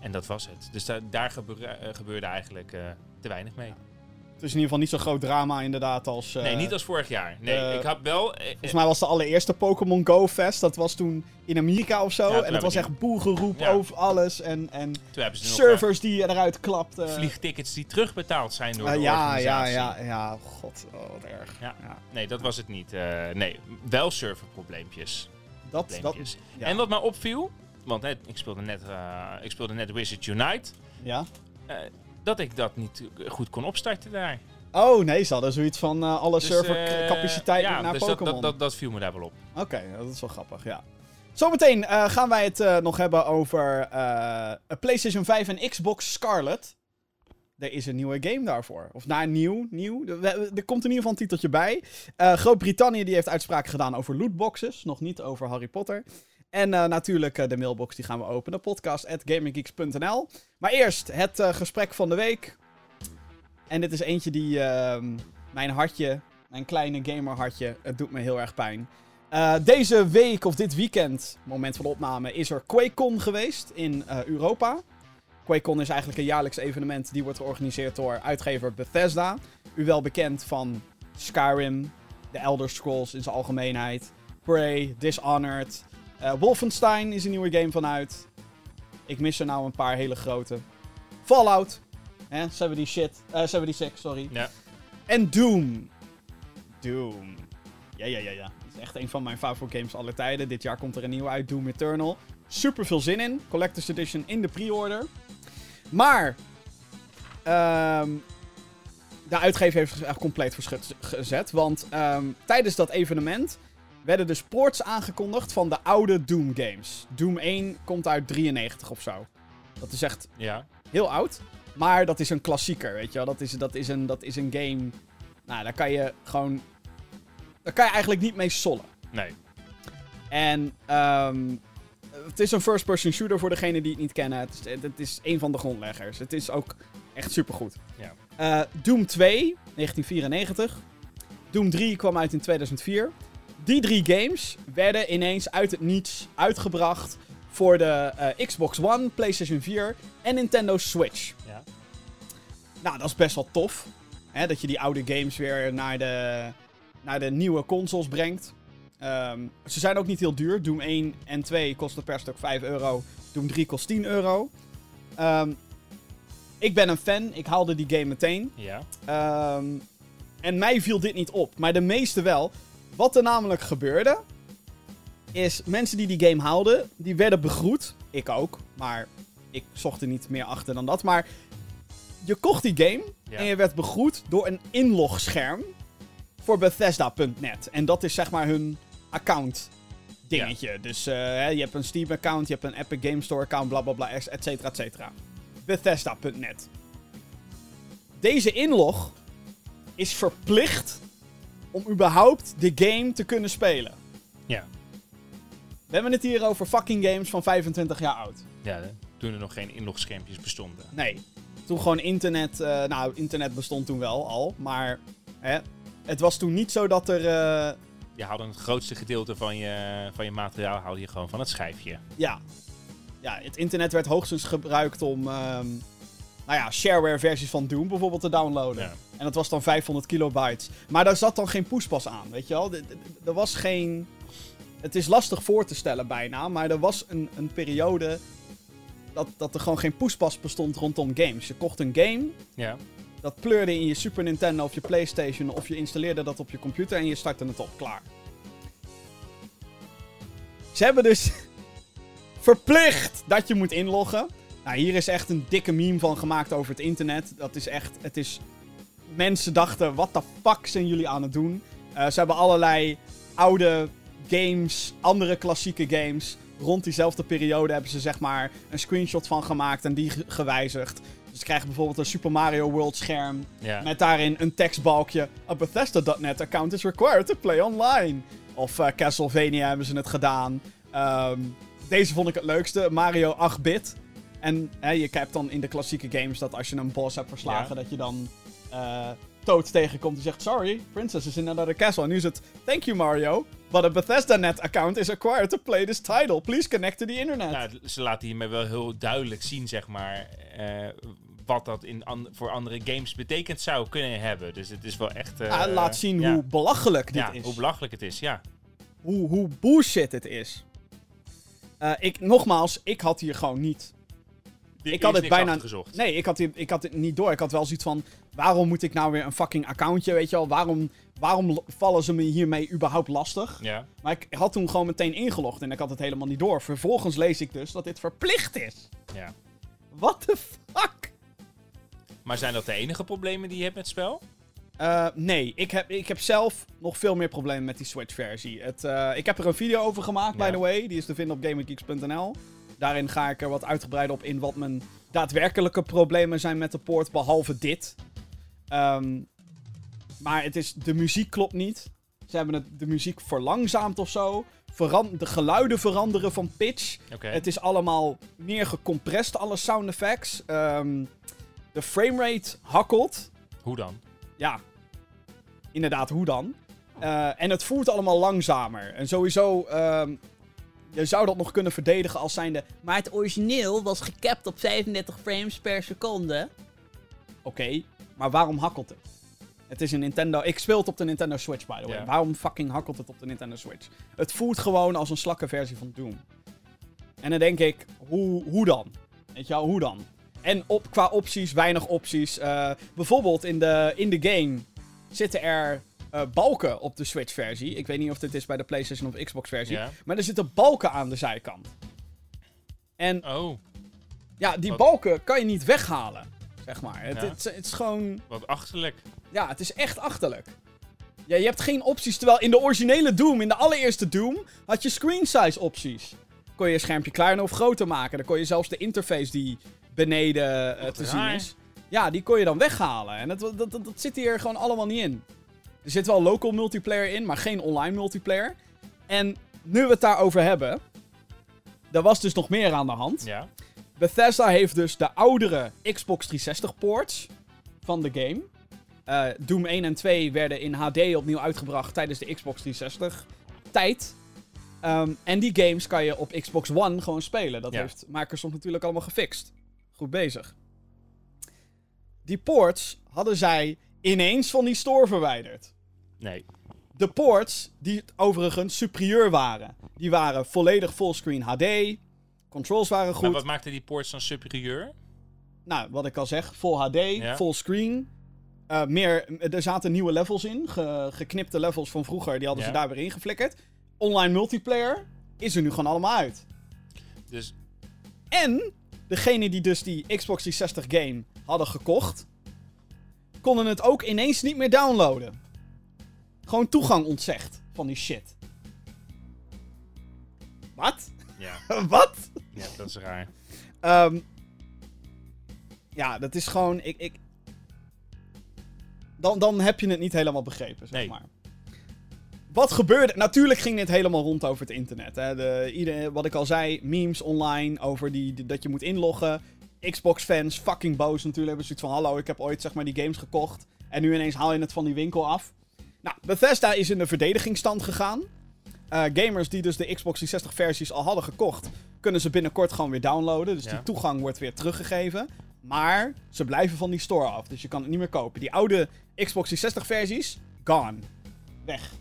En dat was het. Dus daar, daar gebeurde, eh, gebeurde eigenlijk te weinig mee. Het is in ieder geval niet zo'n groot drama inderdaad als... eh, nee, niet als vorig jaar. Nee, eh, ik had wel... eh, Volgens mij was de allereerste Pokémon Go Fest. Dat was toen in Amerika of zo. Ja, en het was echt boelgeroep Ja. over alles. En, en nog servers die eruit klapten. eh, vliegtickets die terugbetaald zijn door Eh, de ja, ja, organisatie. ja, ja. God, oh, wat erg. Ja. Nee, dat was het niet. Eh, nee, wel serverprobleempjes. Dat, dat, ja. En wat mij opviel, want net, ik, speelde net, eh, ik speelde net Wizards Unite, ja. Dat ik dat niet goed kon opstarten daar. Oh nee, ze hadden zoiets van eh, alle Dus, servercapaciteit eh, ja, naar dus dat, Pokémon. dat, dat, dat viel me daar wel op. Oké, dat is wel grappig, ja. Zometeen eh, gaan wij het nog hebben over PlayStation 5 en Xbox Scarlet. Er is een nieuwe game daarvoor. Of nou, nieuw, nieuw. Er, komt in ieder geval een titeltje bij. Groot-Brittannië die heeft uitspraken gedaan over lootboxes. Nog niet over Harry Potter. En eh, natuurlijk eh, de mailbox die gaan we openen. Podcast at gaminggeeks.nl Maar eerst het eh, gesprek van de week. En dit is eentje die ehm, mijn hartje, mijn kleine gamerhartje, het doet me heel erg pijn. Deze week of dit weekend, moment van opname, is er QuakeCon geweest in Europa. QuakeCon is eigenlijk een jaarlijks evenement die wordt georganiseerd door uitgever Bethesda. U wel bekend van Skyrim, The Elder Scrolls in zijn algemeenheid, Prey, Dishonored. Eh, Wolfenstein is een nieuwe game vanuit. Ik mis er nou een paar hele grote. Fallout, hè, 70 shit, eh 76, sorry. Ja. En Doom. Doom. Ja, ja, ja, ja. Dat is echt een van mijn favoriete games aller tijden. Dit jaar komt er een nieuwe uit, Doom Eternal. Super veel zin in. Collector's Edition in de pre-order. Maar... ehm, de uitgever heeft zich echt compleet verschut gezet. Want ehm, tijdens dat evenement werden dus ports aangekondigd van de oude Doom games. Doom 1 komt uit 93 of zo. Dat is echt Ja. heel oud. Maar dat is een klassieker, weet je wel. Dat is, dat is, een, dat is een game... Nou, daar kan je gewoon... Daar kan je eigenlijk niet mee sollen. Nee. En ehm, het is een first-person shooter voor degenen die het niet kennen. Het is, het is een van de grondleggers. Het is ook echt supergoed. Ja. Eh, Doom 2, 1994. Doom 3 kwam uit in 2004. Die drie games werden ineens uit het niets uitgebracht voor de eh, Xbox One, PlayStation 4 en Nintendo Switch. Ja. Nou, dat is best wel tof. Hè, dat je die oude games weer naar de, naar de nieuwe consoles brengt. Ehm, ze zijn ook niet heel duur. Doom 1 en 2 kosten per stuk 5 euro. Doom 3 kost 10 euro. Ehm, ik ben een fan. Ik haalde die game meteen. Ja. Ehm, en mij viel dit niet op, maar de meeste wel. Wat er namelijk gebeurde, is mensen die die game haalden, die werden begroet. Ik ook, maar ik zocht er niet meer achter dan dat. Maar je kocht die game Ja. en je werd begroet door een inlogscherm voor Bethesda.net. En dat is zeg maar hun account dingetje. Dus eh, je hebt een Steam account, je hebt een Epic Game Store account, bla bla bla, et cetera, et cetera. Bethesda.net. Deze inlog is verplicht om überhaupt de game te kunnen spelen. Ja. We hebben het hier over fucking games van 25 jaar oud. Ja, toen er nog geen inlogschermpjes bestonden. Nee. Toen gewoon internet. eh, nou, internet bestond toen wel al. Maar hè, het was toen niet zo dat er. eh, Je haalde het grootste gedeelte van je, van je materiaal haalde je gewoon van het schijfje. ja. Ja, het internet werd hoogstens gebruikt om. ehm, nou ja, shareware-versies van Doom bijvoorbeeld te downloaden. Ja. En dat was dan 500 kilobytes. Maar daar zat dan geen poespas aan, weet je wel? Er was geen. Het is lastig voor te stellen bijna, maar er was een, een periode. Dat, dat er gewoon geen poespas bestond rondom games. Je kocht een game, Ja. Dat pleurde in je Super Nintendo of je PlayStation of je installeerde dat op je computer en je startte het op. Klaar. Ze hebben dus *laughs* verplicht dat je moet inloggen. Nou, hier is echt een dikke meme van gemaakt over het internet. Dat is echt, het is... Mensen dachten, wat de fuck zijn jullie aan het doen? Eh, ze hebben allerlei oude games, andere klassieke games. Rond diezelfde periode hebben ze zeg maar een screenshot van gemaakt en die ge- gewijzigd. Dus je krijgt bijvoorbeeld een Super Mario World scherm met daarin een tekstbalkje. A Bethesda.net account is required to play online. Of eh, Castlevania hebben ze het gedaan. Ehm, deze vond ik het leukste. Mario 8-bit. En hè, je hebt dan in de klassieke games dat als je een boss hebt verslagen, Ja. dat je dan Toad tegenkomt die zegt: Sorry, Princess is in another castle. En nu is het: Thank you, Mario. But a BethesdaNet account is acquired to play this title. Please connect to the internet. Nou, ze laten hiermee wel heel duidelijk zien, zeg maar, eh, wat dat in an- voor andere games betekend zou kunnen hebben. Dus het is wel echt... Ah, laat zien ja. hoe belachelijk dit ja, is. hoe belachelijk het is, ja. hoe, hoe bullshit het is. Ik, nogmaals, ik had hier gewoon niet. Ik had het bijna- achtergezocht. Nee, ik had, hier, ik had het niet door. Ik had wel zoiets van: waarom moet ik nou weer een fucking accountje? Weet je wel, waarom, waarom vallen ze me hiermee überhaupt lastig? Ja. Maar ik had toen gewoon meteen ingelogd en ik had het helemaal niet door. Vervolgens lees ik dus dat dit verplicht is. ja. What the fuck? Maar zijn dat de enige problemen die je hebt met het spel? Eh, nee, ik heb, ik heb zelf nog veel meer problemen met die Switch-versie. Eh, ik heb er een video over gemaakt, by the way. Die is te vinden op GamerGeeks.nl. Daarin ga ik er wat uitgebreider op in wat mijn daadwerkelijke problemen zijn met de poort, behalve dit. Ehm, maar het is, de muziek klopt niet. Ze hebben het, de muziek verlangzaamd of zo. Veran- de geluiden veranderen van pitch. Het is allemaal meer gecompressed, alle sound effects. Ehm, de framerate hakkelt Hoe dan? ja, inderdaad, hoe dan? Eh, en het voelt allemaal langzamer. En sowieso, ehm, je zou dat nog kunnen verdedigen als zijnde... Maar het origineel was gecapt op 35 frames per seconde. Oké, maar waarom hakkelt het? Het is een Nintendo... Ik speel het op de Nintendo Switch, by the way. Waarom fucking hakkelt het op de Nintendo Switch? Het voelt gewoon als een slakke versie van Doom. En dan denk ik, hoe, hoe dan? Weet je wel, hoe dan? En op, qua opties, weinig opties. Eh, bijvoorbeeld in de, in de game zitten er eh, balken op de Switch-versie. Ik weet niet of dit is bij de PlayStation of Xbox-versie. Maar er zitten balken aan de zijkant. En Oh, ja, die Wat? balken kan je niet weghalen. Zeg maar. Het, Ja. het, het is gewoon. wat achterlijk. Ja, het is echt achterlijk. Ja, je hebt geen opties. Terwijl in de originele Doom, in de allereerste Doom, had je screen size opties. Kon je je schermpje kleiner of groter maken. Dan kon je zelfs de interface die beneden eh, te zien is. Ja, die kon je dan weghalen. En dat, dat, dat, dat zit hier gewoon allemaal niet in. Er zit wel local multiplayer in, maar geen online multiplayer. En nu we het daarover hebben. Er was dus nog meer aan de hand. Ja. Bethesda heeft dus de oudere Xbox 360 ports van de game. Eh, Doom 1 en 2 werden in HD opnieuw uitgebracht tijdens de Xbox 360 tijd. Ehm, en die games kan je op Xbox One gewoon spelen. Dat Ja. heeft Microsoft natuurlijk allemaal gefixt. Goed bezig. Die ports hadden zij ineens van die store verwijderd. Nee. De ports, die overigens superieur waren. Die waren volledig fullscreen HD. Controls waren goed. Maar wat maakte die ports dan superieur? Nou, wat ik al zeg, full HD, Ja. full screen. Eh, meer, er zaten nieuwe levels in, ge- geknipte levels van vroeger, die hadden Ja. ze daar weer ingeflikkerd. Online multiplayer is er nu gewoon allemaal uit. Dus En degene die dus die Xbox 360 game hadden gekocht, konden het ook ineens niet meer downloaden. Gewoon toegang ontzegd van die shit. Wat? ja, *laughs* Wat? ja dat is raar. Ehm, ja, dat is gewoon. Ik, ik, dan, dan heb je het niet helemaal begrepen, zeg Nee. maar. Wat gebeurde? Natuurlijk ging dit helemaal rond over het internet. Hè. De, ieder, wat ik al zei, memes online over die, die- dat je moet inloggen. Xbox-fans, fucking boos natuurlijk. Hebben zoiets van: hallo, ik heb ooit zeg maar die games gekocht. En nu ineens haal je het van die winkel af. Nou, Bethesda is in de verdedigingsstand gegaan. Eh, gamers die dus de Xbox 360 versies al hadden gekocht, kunnen ze binnenkort gewoon weer downloaden. Dus Ja. die toegang wordt weer teruggegeven. Maar ze blijven van die store af. Dus je kan het niet meer kopen. Die oude Xbox 360 versies, gone. Weg.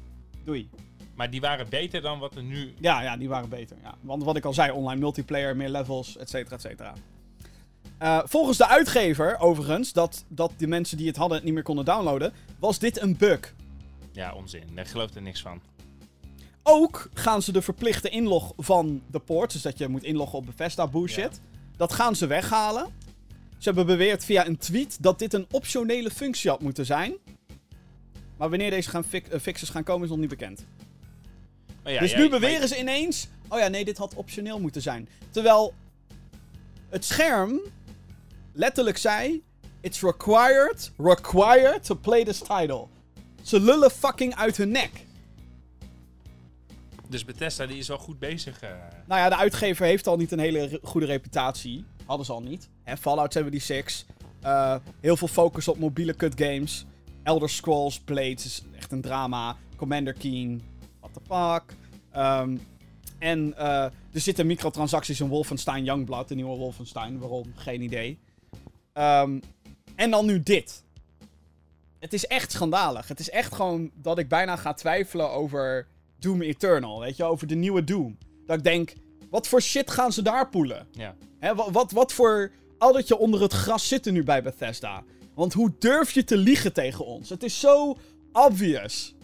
Doei. Maar die waren beter dan wat er nu... Ja, ja, die waren beter. Ja. Want wat ik al zei, online multiplayer, meer levels, et cetera, et cetera. Eh, volgens de uitgever, overigens, dat, dat de mensen die het hadden het niet meer konden downloaden, was dit een bug. Ja, onzin. Daar gelooft er niks van. Ook gaan ze de verplichte inlog van de port, dus dat je moet inloggen op Bethesda bullshit, dat gaan ze weghalen. Ze hebben beweerd via een tweet dat dit een optionele functie had moeten zijn. Maar wanneer deze gaan fi- eh, fixes gaan komen is nog niet bekend. Maar ja, dus nu beweren ze ineens, oh ja, nee, dit had optioneel moeten zijn. Terwijl het scherm letterlijk zei, it's required, required to play this title. Ze lullen fucking uit hun nek. Dus Bethesda die is wel goed bezig. eh. Nou ja, de uitgever heeft al niet een hele re- goede reputatie. Hadden ze al niet. Hè, Fallout 76. eh, heel veel focus op mobiele cut games. Elder Scrolls Blades is echt een drama. Commander Keen. What the fuck. Ehm, en eh, er zitten microtransacties in Wolfenstein Youngblood. De nieuwe Wolfenstein. Waarom? Geen idee. Ehm, en dan nu dit. Het is echt schandalig. Het is echt gewoon dat ik bijna ga twijfelen over Doom Eternal. Weet je, over de nieuwe Doom. Dat ik denk, wat voor shit gaan ze daar poelen? Ja. Hè, wat, wat, wat voor addertje onder het gras zit er nu bij Bethesda? Want hoe durf je te liegen tegen ons? Het is zo obvious.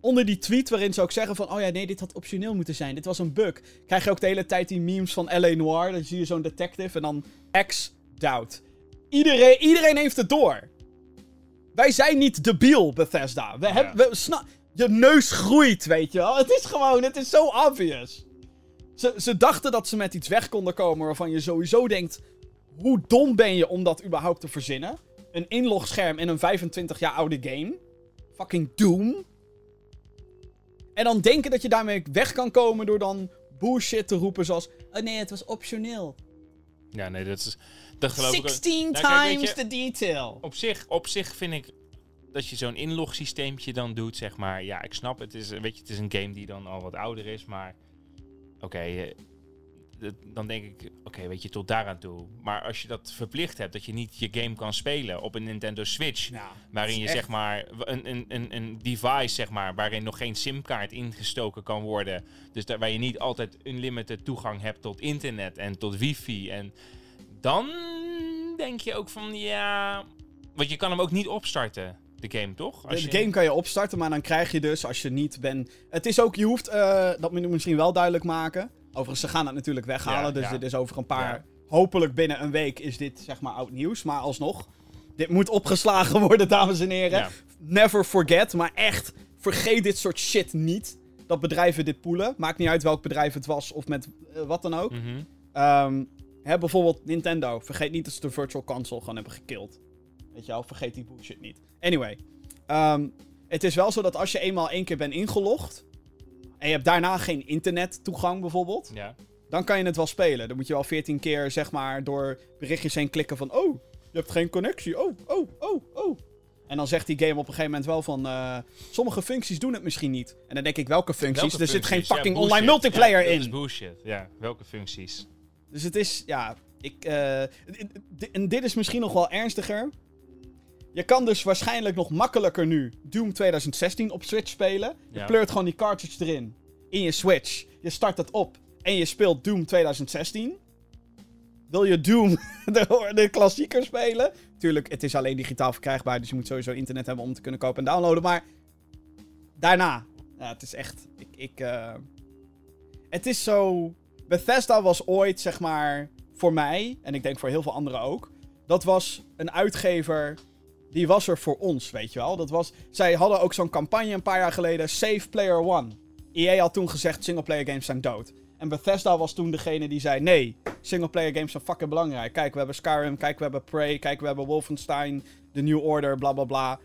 Onder die tweet waarin ze ook zeggen van... Oh ja, nee, dit had optioneel moeten zijn. Dit was een bug. Krijg je ook de hele tijd die memes van L.A. Noir. Dan zie je zo'n detective en dan X-doubt. Iedereen, iedereen heeft het door. Wij zijn niet debiel, Bethesda. We hebben... We, je neus groeit, weet je wel. Het is gewoon... Het is zo obvious. Ze, ze dachten dat ze met iets weg konden komen waarvan je sowieso denkt... Hoe dom ben je om dat überhaupt te verzinnen? Een inlogscherm in een 25 jaar oude game. Fucking Doom. En dan denken dat je daarmee weg kan komen door dan bullshit te roepen zoals... Oh nee, het was optioneel. ja, nee, dat is... Dat geloof ik ook. 16 Nou, times je- the detail. Op zich, op zich vind ik dat je zo'n inlogsysteempje dan doet, zeg maar. Ja, ik snap het. Is, weet je, het is een game die dan al wat ouder is, maar... Oké, eh, dan denk ik, oké, weet je, tot daaraan toe. Maar als je dat verplicht hebt, dat je niet je game kan spelen op een Nintendo Switch... Ja, Waarin je echt- zeg maar een, een, een, een device zeg maar waarin nog geen simkaart ingestoken kan worden. Dus daar, waar je niet altijd unlimited toegang hebt tot internet en tot wifi. En dan denk je ook van ja. Want je kan hem ook niet opstarten, de game, toch? De je- game kan je opstarten, maar dan krijg je dus, als je niet bent... Het is ook, je hoeft, eh, dat moet misschien wel duidelijk maken. Overigens, ze gaan het natuurlijk weghalen, Ja, dus ja. dit is over een paar... Ja. Hopelijk binnen een week is dit, zeg maar, oud nieuws. Maar alsnog, dit moet opgeslagen *laughs* worden, dames en heren. Never forget, maar echt, vergeet dit soort shit niet. Dat bedrijven dit poelen. Maakt niet uit welk bedrijf het was of met eh, wat dan ook. Ehm, hè, bijvoorbeeld Nintendo. Vergeet niet dat ze de Virtual Console gewoon hebben gekild. Weet je wel, vergeet die bullshit niet. Anyway. ehm, het is wel zo dat als je eenmaal één keer bent ingelogd... en je hebt daarna geen internettoegang bijvoorbeeld... Ja. dan kan je het wel spelen. Dan moet je wel 14 keer, zeg maar, door berichtjes heen klikken van... Oh, je hebt geen connectie. Oh, oh, oh, oh. En dan zegt die game op een gegeven moment wel van... eh, sommige functies doen het misschien niet. En dan denk ik, welke functies? Welke er zit geen? Ja, fucking online multiplayer Ja, dat in. is bullshit. Ja, welke functies? Dus het is, ja, ik, eh, en dit is misschien nog wel ernstiger. Je kan dus waarschijnlijk nog makkelijker nu Doom 2016 op Switch spelen. Je Ja. pleurt gewoon die cartridge erin, in je Switch. Je start het op en je speelt Doom 2016. Wil je Doom, *laughs* de, de klassieker spelen? Tuurlijk, het is alleen digitaal verkrijgbaar, dus je moet sowieso internet hebben om te kunnen kopen en downloaden. Maar daarna, ja, het is echt, ik, ik eh, het is zo... Bethesda was ooit, zeg maar, voor mij, en ik denk voor heel veel anderen ook, dat was een uitgever, die was er voor ons, weet je wel. Dat was, zij hadden ook zo'n campagne een paar jaar geleden, Save Player One. EA had toen gezegd, singleplayer games zijn dood. En Bethesda was toen degene die zei, nee, singleplayer games zijn fucking belangrijk. Kijk, we hebben Skyrim, kijk, we hebben Prey, kijk, we hebben Wolfenstein, The New Order, bla bla bla.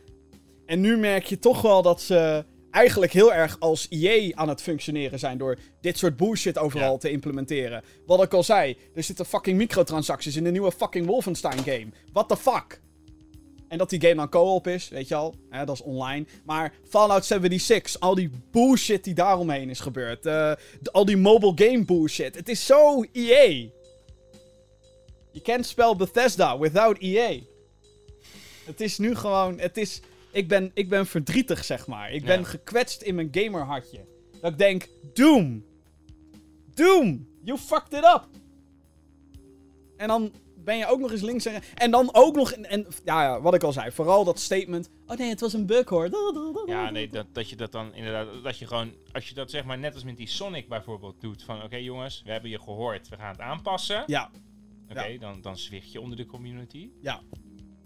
En nu merk je toch wel dat ze eigenlijk heel erg als EA aan het functioneren zijn door dit soort bullshit overal Ja. te implementeren. Wat ik al zei, er zitten fucking microtransacties in de nieuwe fucking Wolfenstein game. What the fuck? En dat die game dan co-op is, weet je al, hè, dat is online. Maar Fallout 76, al die bullshit die daaromheen is gebeurd. eh, de- al die mobile game bullshit. Het is zo EA. You can't spell Bethesda without EA. Het is nu gewoon, het is, ik ben, ik ben verdrietig zeg maar. Ik ben Ja. gekwetst in mijn gamerhartje. Dat ik denk, Doom. Doom, you fucked it up. En dan ben je ook nog eens links en En dan ook nog, en, en ja, ja, wat ik al zei, vooral dat statement. Oh nee, het was een bug hoor. Ja, nee, dat, dat je dat dan inderdaad, dat je gewoon, als je dat zeg maar net als met die Sonic bijvoorbeeld doet, van oké jongens, we hebben je gehoord, we gaan het aanpassen. Ja, Oké, dan, dan zwicht je onder de community. ja.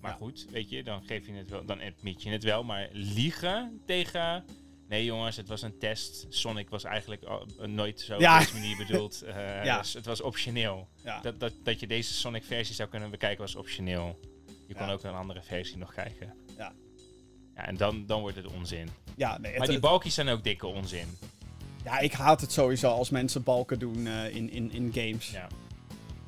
Maar Ja. goed, weet je, dan geef je het wel, dan admit je het wel. Maar liegen tegen. Nee jongens, het was een test. Sonic was eigenlijk nooit zo Ja. op deze manier bedoeld. *laughs* Eh, Ja. dus het was optioneel. ja. Dat, dat, dat je deze Sonic versie zou kunnen bekijken was optioneel. Je kon ook een andere versie nog kijken. Ja. Ja, en dan, dan wordt het onzin. ja nee, het, Maar die balkjes zijn ook dikke onzin. Ja, ik haat het sowieso als mensen balken doen eh, in, in, in games. Ja.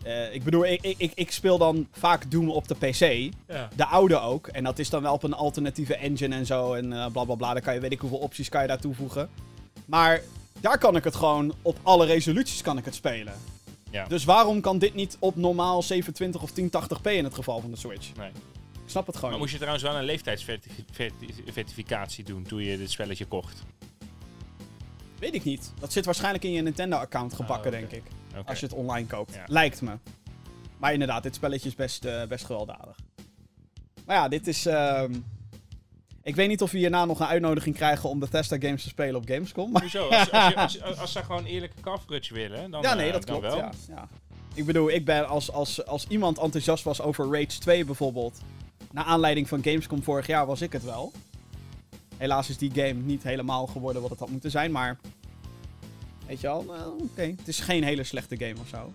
Eh, ik bedoel, ik, ik, ik- speel dan vaak Doom op de PC. Ja. De oude ook. En dat is dan wel op een alternatieve engine en zo. En eh bla bla bla. Dan kan je weet ik hoeveel opties kan je daar toevoegen. Maar daar kan ik het gewoon op alle resoluties kan ik het spelen. Ja. Dus waarom kan dit niet op normaal 720 of 1080p in het geval van de Switch? Nee. Ik snap het gewoon Maar moest je trouwens wel een leeftijdsverificatie doen toen je dit spelletje kocht? Weet ik niet. Dat zit waarschijnlijk in je Nintendo-account gebakken, Ah, oké. denk ik. Als je het online koopt. Ja. Lijkt me. Maar inderdaad, dit spelletje is best, eh, best gewelddadig. Maar ja, dit is... ehm, Ik weet niet of we hierna nog een uitnodiging krijgen om Bethesda games te spelen op Gamescom. Maar... Hoezo? Als, als, je- als, *laughs* als, als ze gewoon eerlijke coverage willen, dan Ja, nee, eh, dat klopt. wel. Ja, ja. Ik bedoel, ik ben als, als, als iemand enthousiast was over Rage 2 bijvoorbeeld. Naar aanleiding van Gamescom vorig jaar was ik het wel. Helaas is die game niet helemaal geworden wat het had moeten zijn, maar. Weet je wel, eh, oké. Het is geen hele slechte game of zo.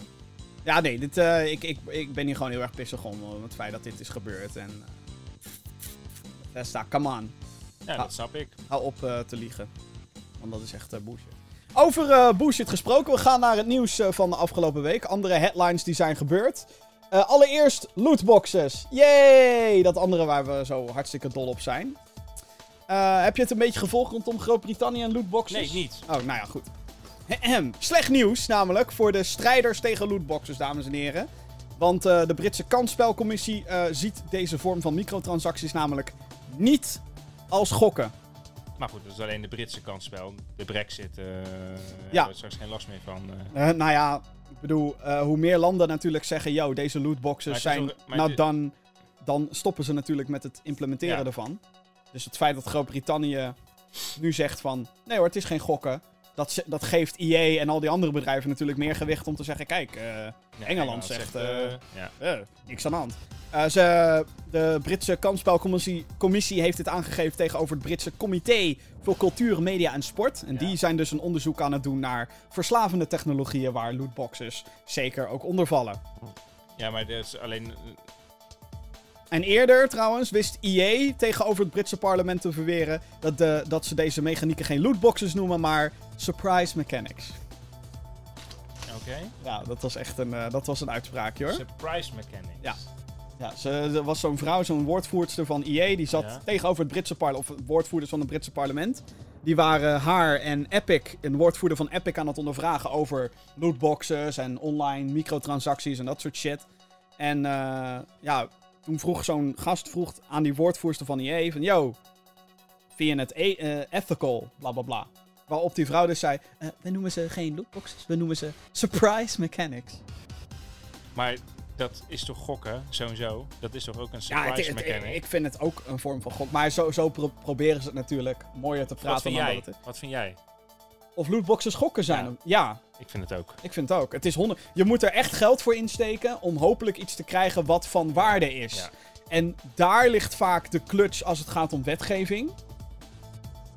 Ja, nee, dit, eh, ik, ik, ik ben hier gewoon heel erg pissig om. om het feit dat dit is gebeurd. En. eh, Bethesda, come on. Ja, dat snap ik. Hou op eh, te liegen. Want dat is echt eh, bullshit. Over eh, bullshit gesproken, we gaan naar het nieuws eh, van de afgelopen week. Andere headlines die zijn gebeurd. Eh, allereerst lootboxes. Yay! Dat andere waar we zo hartstikke dol op zijn. Eh, heb je het een beetje gevolgd rondom Groot-Brittannië en lootboxes? Nee, niet. Oh, nou ja, goed. Slecht nieuws namelijk voor de strijders tegen lootboxes, dames en heren. Want eh, de Britse kansspelcommissie eh, ziet deze vorm van microtransacties namelijk niet als gokken. Maar goed, dat is alleen de Britse kansspel. De brexit, eh Ja. hebben we straks geen last meer van. nou ja, ik bedoel, hoe meer landen natuurlijk zeggen, yo, deze lootboxes is zijn ook- nou dan, dan stoppen ze natuurlijk met het implementeren Ja. ervan. Dus het feit dat Groot-Brittannië nu zegt van, nee hoor, het is geen gokken. Dat, dat geeft EA en al die andere bedrijven natuurlijk meer gewicht om te zeggen, kijk, eh, Ja, Engeland zegt, eh, ja. niks aan de hand. Ze, de Britse kansspelcommissie commissie heeft dit aangegeven tegenover het Britse Comité voor Cultuur, Media en Sport. En Ja. die zijn dus een onderzoek aan het doen naar verslavende technologieën waar lootboxes zeker ook onder vallen. ja, maar dat is alleen... En eerder trouwens wist EA tegenover het Britse parlement te verweren dat, de, dat ze deze mechanieken geen lootboxes noemen, maar surprise mechanics. Oké. Ja, dat was echt een, eh, dat was een uitspraakje hoor. Surprise mechanics. Ja. Ja, ze, er was zo'n vrouw, zo'n woordvoerster van EA, die zat Ja. tegenover het Britse parlement, of woordvoerders van het Britse parlement. Die waren haar en Epic, een woordvoerder van Epic, aan het ondervragen over lootboxes en online microtransacties en dat soort shit. En eh, ja, toen vroeg zo'n gast vroeg aan die woordvoerster van EA van, yo, vind je het e- eh, ethical, bla bla bla. Waarop die vrouw dus zei, eh, we noemen ze geen lootboxes, we noemen ze surprise mechanics. Maar dat is toch gokken, sowieso? Dat is toch ook een Ja, het- surprise het- mechanic? ik vind het ook een vorm van gok. Maar zo, zo pro- proberen ze het natuurlijk mooier te Wat praten vind dan jij? dat het is. Wat vind jij? Of lootboxes gokken zijn. Ja. Ja. Ik vind het ook. ik vind het ook. Het is honderd... Je moet er echt geld voor insteken om hopelijk iets te krijgen wat van waarde is. Ja. En daar ligt vaak de clutch als het gaat om wetgeving.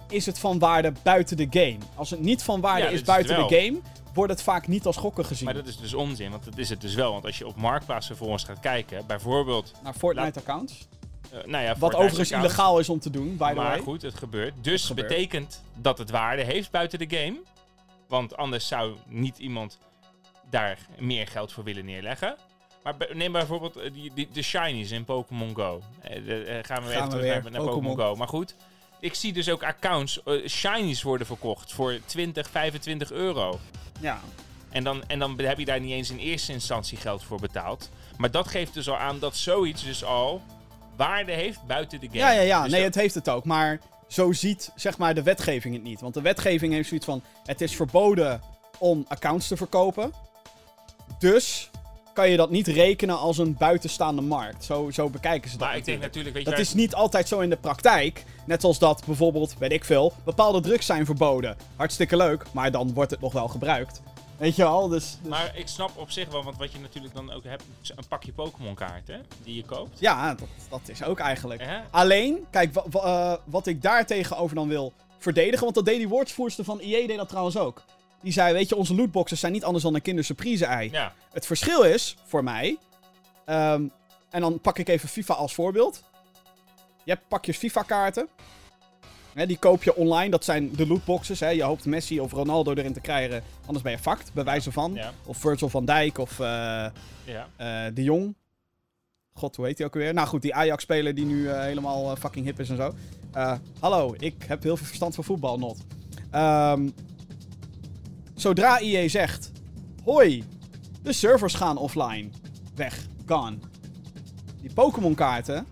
Is het van waarde buiten de game? Als het niet van waarde Ja, is buiten de game, wordt het vaak niet als gokken gezien. Maar dat is dus onzin, want dat is het dus wel. Want als je op Marktplaats vervolgens gaat kijken, bijvoorbeeld... Naar Fortnite-accounts. Eh, nou ja, Wat overigens account. illegaal is om te doen, by the Maar way. goed, het gebeurt. Dus gebeurt. betekent dat het waarde heeft buiten de game. Want anders zou niet iemand daar meer geld voor willen neerleggen. Maar neem bijvoorbeeld eh, die, die, de shinies in Pokémon Go. Eh, de- eh, gaan we Gaan even we terug weer. naar, naar Pokémon. Go. Maar goed, ik zie dus ook accounts, shinies worden verkocht voor 20, 25 euro. Ja. En dan, en dan heb je daar niet eens in eerste instantie geld voor betaald. Maar dat geeft dus al aan dat zoiets dus al waarde heeft buiten de game. Ja, ja, ja. Dus nee, dat- het heeft het ook. Maar zo ziet zeg maar de wetgeving het niet. Want de wetgeving heeft zoiets van: het is verboden om accounts te verkopen. Dus kan je dat niet rekenen als een buitenstaande markt. Zo, zo bekijken ze dat. Maar ik denk natuurlijk. natuurlijk, weet je Dat waar- is niet altijd zo in de praktijk. Net zoals dat bijvoorbeeld, weet ik veel, bepaalde drugs zijn verboden. Hartstikke leuk, maar dan wordt het nog wel gebruikt. Weet je wel? Dus, dus- Maar ik snap op zich wel, want wat je natuurlijk dan ook hebt, is een pakje Pokémon kaarten die je koopt. ja, dat, dat is ook eigenlijk. Alleen, kijk, eh, wat ik daar tegenover dan wil verdedigen, want dat deed die woordvoerster van EA deed dat trouwens ook. Die zei, weet je, onze lootboxes zijn niet anders dan een kindersurprise-ei. Ja, Het verschil is, voor mij, ehm, en dan pak ik even FIFA als voorbeeld. Je hebt pakjes FIFA-kaarten. Hè, die koop je online. Dat zijn de lootboxes. Hè. Je hoopt Messi of Ronaldo erin te krijgen. Anders ben je fucked, bij wijze van. Ja, Of Virgil van Dijk of eh, ja. eh, De Jong. God, hoe heet hij ook alweer? Nou goed, die Ajax-speler die nu eh, helemaal fucking hip is en zo. Hallo, ik heb heel veel verstand van voetbal, not. Ehm, zodra EA zegt... Hoi, de servers gaan offline. Weg, gone. Die Pokémon-kaarten,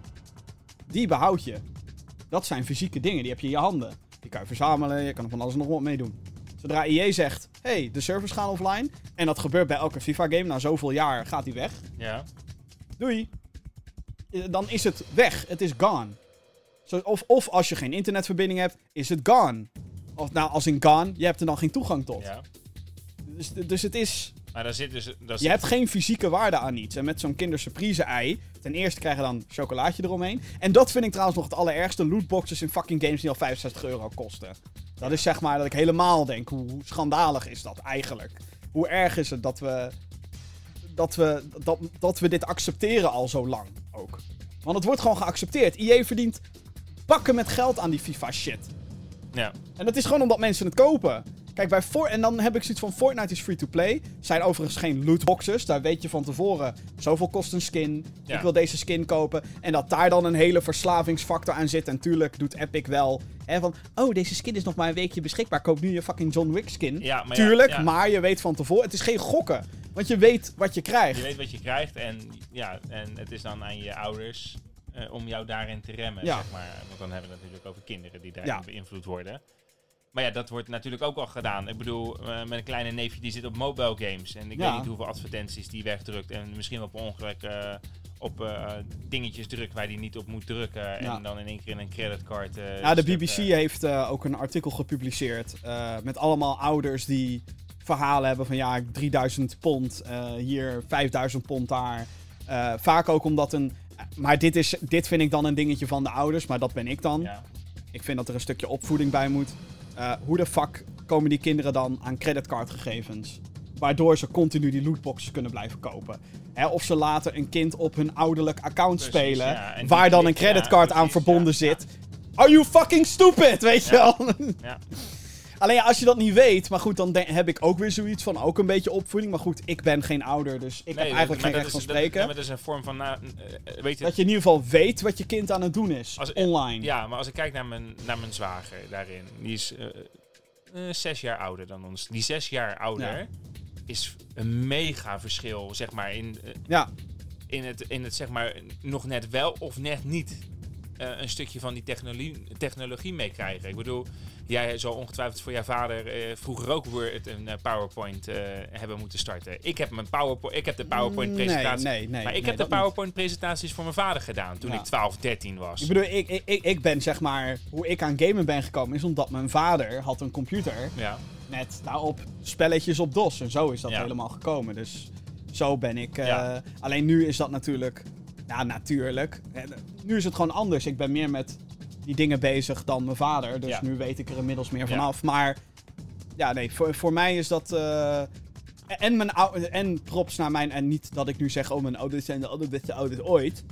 die behoud je. Dat zijn fysieke dingen, die heb je in je handen. Die kan je verzamelen, je kan er van alles en nog wat mee doen. Zodra EA zegt, hey, de servers gaan offline... en dat gebeurt bij elke FIFA-game, na zoveel jaar gaat die weg... ja. Doei. Eh, Dan is het weg. Het is gone. Of, of als je geen internetverbinding hebt, is het gone. Of nou, als in gone, je hebt er dan geen toegang tot. ja. Dus, dus het is... Maar daar zit dus... Je hebt geen fysieke waarde aan iets. En met zo'n kindersurprise ei, ten eerste krijg je dan chocolaatje eromheen. En dat vind ik trouwens nog het allerergste. Lootboxes in fucking games die al 65 euro kosten. Dat is zeg maar dat ik helemaal denk, hoe, hoe schandalig is dat eigenlijk? Hoe erg is het dat we, dat, we, dat, dat we dit accepteren al zo lang ook? Want het wordt gewoon geaccepteerd. IE verdient bakken met geld aan die FIFA shit. Ja. En dat is gewoon omdat mensen het kopen. Kijk, bij For en dan heb ik zoiets van Fortnite is free to play. Zijn overigens geen lootboxes. Daar weet je van tevoren. Zoveel kost een skin. Ja. Ik wil deze skin kopen. En dat daar dan een hele verslavingsfactor aan zit. En tuurlijk doet Epic wel. Hè, van, oh, deze skin is nog maar een weekje beschikbaar. Koop nu je fucking John Wick skin. Ja, maar ja, tuurlijk, ja. maar je weet van tevoren. Het is geen gokken. Want je weet wat je krijgt. Je weet wat je krijgt en, ja, en het is dan aan je ouders eh, om jou daarin te remmen, Ja. zeg maar. Want dan hebben we het natuurlijk over kinderen die daarin beïnvloed worden. Maar ja, dat wordt natuurlijk ook al gedaan. Ik bedoel, eh, mijn kleine neefje die zit op mobile games. En ik Ja. weet niet hoeveel advertenties die wegdrukt. En misschien wel per ongeluk eh, op eh, dingetjes drukt waar hij niet op moet drukken. Ja. En dan in één keer in een creditcard. Ja, de BBC heeft ook een artikel gepubliceerd. met allemaal ouders die verhalen hebben van ja, 3000 pond hier, 5000 pond daar. Vaak ook omdat een. Maar dit, is, dit vind ik dan een dingetje van de ouders, maar dat ben ik dan. ja. Ik vind dat er een stukje opvoeding bij moet. Eh, hoe de fuck komen die kinderen dan aan creditcardgegevens? Waardoor ze continu die lootboxes kunnen blijven kopen. Hè, of ze laten een kind op hun ouderlijk account Precies, spelen. ja. Waar dan een ja, creditcard aan verbonden zit. Are you fucking stupid? Weet je wel? Ja. Alleen ja, als je dat niet weet. Maar goed, dan heb ik ook weer zoiets van. Ook een beetje opvoeding. Maar goed, ik ben geen ouder. Dus ik heb eigenlijk geen recht van is- dat- spreken. dat is een vorm van, nou, eh, weet je, dat je in ieder geval weet wat je kind aan het doen is. Als- online. Ja, maar als ik kijk naar mijn, naar mijn zwager daarin, die is eh, eh, zes jaar ouder dan ons. Die zes jaar ouder Ja. is een mega verschil, zeg maar, in, Ja, in, het, in het, zeg maar, nog net wel of net niet een stukje van die technologie, technologie meekrijgen. Ik bedoel, jij zal ongetwijfeld voor jouw vader eh, vroeger ook weer een eh, PowerPoint eh, hebben moeten starten. Ik heb, mijn PowerPoint, ik heb de PowerPoint-presentatie... Nee, nee, nee. maar ik heb de dat niet. PowerPoint-presentaties voor mijn vader gedaan toen Ja. ik 12, 13 was. Ik bedoel, ik, ik, ik, ben zeg maar. Hoe ik aan gamen ben gekomen is omdat mijn vader had een computer. ja. Met daarop spelletjes op DOS. En zo is dat Ja. helemaal gekomen. Dus zo ben ik. Alleen nu is dat natuurlijk. Ja, natuurlijk. Nu is het gewoon anders. Ik ben meer met die dingen bezig dan mijn vader. Dus Ja. nu weet ik er inmiddels meer Ja. vanaf. Maar ja, nee, voor, voor mij is dat. eh, en, mijn en props naar mijn. En niet dat ik nu zeg, oh, mijn ouders zijn de allerbeste ouders ooit.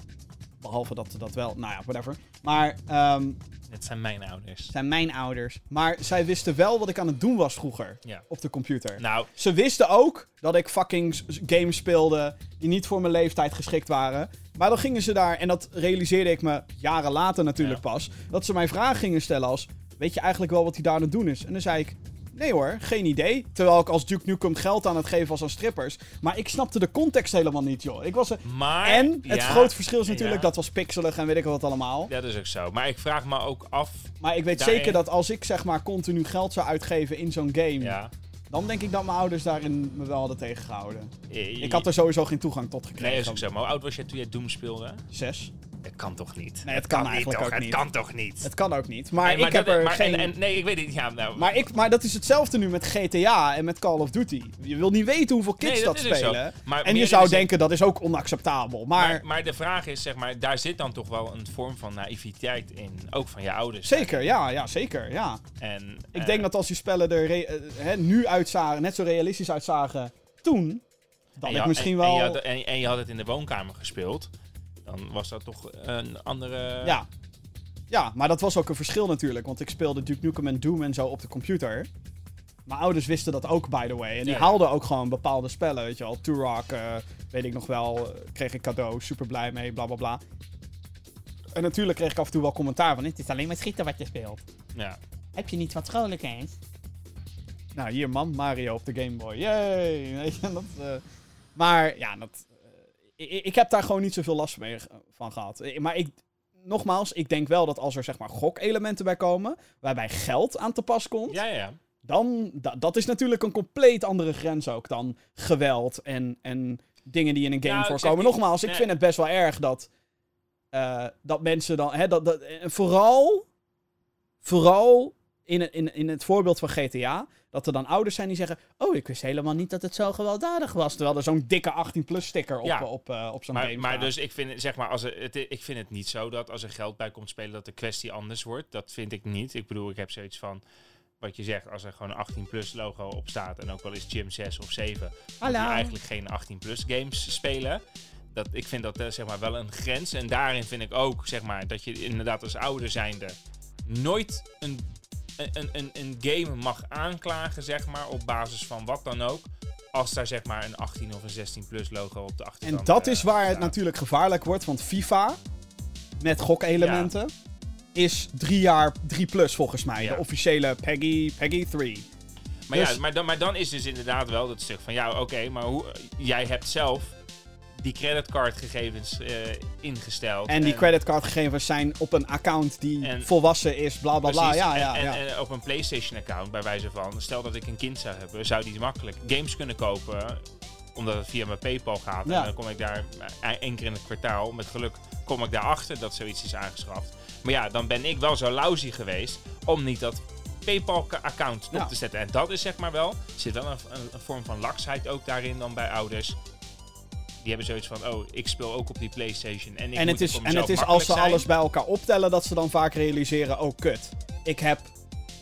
Behalve dat dat wel. Nou ja, whatever. Maar. ehm, Het zijn mijn ouders. zijn mijn ouders. Maar zij wisten wel wat ik aan het doen was vroeger. Ja. Op de computer. Nou, Ze wisten ook dat ik fucking games speelde die niet voor mijn leeftijd geschikt waren. Maar dan gingen ze daar, en dat realiseerde ik me jaren later natuurlijk Ja. pas, dat ze mij vragen gingen stellen als, weet je eigenlijk wel wat hij daar aan het doen is? En dan zei ik, nee hoor, geen idee. Terwijl ik als Duke Nukem geld aan het geven was aan strippers. Maar ik snapte de context helemaal niet, joh. Ik was er... maar... En het ja, grote verschil is natuurlijk, ja, dat was pixelig en weet ik wat allemaal. Dat is ook zo. Maar ik vraag me ook af... Maar ik weet Daarin- zeker dat als ik zeg maar continu geld zou uitgeven in zo'n game, Ja, dan denk ik dat mijn ouders daarin me wel hadden tegengehouden. eh, Ik had er sowieso geen toegang tot gekregen. Nee, is ook zo. Maar hoe oud was je toen je Doom speelde? Zes. Het kan toch niet? Nee, het kan niet, eigenlijk ook het niet. kan toch niet? Het kan ook niet. Maar Nee, ik heb dat- er maar, geen... En, en, nee, ik weet het. Ja, nou, Maar, ik, maar dat is hetzelfde nu met GTA en met Call of Duty. Je wil niet weten hoeveel kids Nee, dat, dat spelen. En je zou zin- denken dat is ook onacceptabel. Maar, maar, maar de vraag is, zeg maar, daar zit dan toch wel een vorm van naïviteit in. Ook van je ouders. zeker, ja, ja, zeker, ja. En, Ik eh, denk dat als die spellen er eh, nu uitzagen, net zo realistisch uitzagen toen, dat en ik je- misschien en, wel... En je, had, en, en je had het in de woonkamer gespeeld. Dan was dat toch een andere... ja, Ja, maar dat was ook een verschil natuurlijk. Want ik speelde Duke Nukem en Doom en zo op de computer. Mijn ouders wisten dat ook, by the way. En die Ja, haalden ook gewoon bepaalde spellen, weet je wel. Turok, eh, weet ik nog wel, eh, kreeg ik cadeau, super blij mee, bla bla bla. En natuurlijk kreeg ik af en toe wel commentaar van... Het is alleen maar schieten wat je speelt. Ja. Heb je niet wat vrolijkers? Nou, hier man, Mario op de Game Boy. Yay! *laughs* Weet je, dat, eh, maar ja, dat, ik, ik heb daar gewoon niet zoveel last mee, ge- van gehad. Eh, Maar ik, nogmaals, ik denk wel dat als er zeg maar gokelementen bij komen, waarbij geld aan te pas komt, Ja, ja, dan da- dat is natuurlijk een compleet andere grens ook dan geweld en, en dingen die in een game Nou, zeg voorkomen. Nogmaals, ik vind het best wel erg dat, eh, dat mensen dan, hè, dat, dat, vooral, vooral in, het- in, in het voorbeeld van GTA, dat er dan ouders zijn die zeggen, oh, ik wist helemaal niet dat het zo gewelddadig was, terwijl er zo'n dikke 18-plus sticker op, Ja. op, eh, op zo'n Maar, game maar staat. dus ik vind, zeg maar, als er, het, ik vind het niet zo dat als er geld bij komt spelen, dat de kwestie anders wordt. Dat vind ik niet. Ik bedoel, ik heb zoiets van, wat je zegt, als er gewoon een 18-plus logo op staat en ook al is Gym 6 of 7, die eigenlijk geen 18-plus games spelen. Dat, ik vind dat eh, zeg maar wel een grens. En daarin vind ik ook zeg maar, dat je inderdaad als ouder zijnde nooit een, een, een, een game mag aanklagen, zeg maar, op basis van wat dan ook. Als daar zeg maar een 18 of een 16 plus logo op de achterkant En dat eh, is waar het natuurlijk gevaarlijk wordt, want FIFA met gokelementen is drie jaar 3 plus volgens mij. Ja. De officiële Peggy, Peggy 3. Maar, Dus- ja, maar, dan, maar dan is dus inderdaad wel dat stuk van ja, oké, maar hoe, jij hebt zelf die creditcardgegevens eh ingesteld. En die creditcardgegevens zijn op een account die En- volwassen is, bla bla bla. Ja, en, ja, en, ja. en op een PlayStation-account, bij wijze van, stel dat ik een kind zou hebben, zou die makkelijk games kunnen kopen, omdat het via mijn PayPal gaat. Ja. En dan kom ik daar eh, één keer in het kwartaal, met geluk kom ik daarachter dat zoiets is aangeschaft. Maar ja, dan ben ik wel zo lousy geweest om niet dat PayPal-account Ja. op te zetten. En dat is zeg maar wel, zit wel een, een, een vorm van laksheid ook daarin dan bij ouders. Die hebben zoiets van, oh, ik speel ook op die PlayStation. En, ik En het is, en het is als ze zijn. alles bij elkaar optellen, dat ze dan vaak realiseren: oh kut, ik heb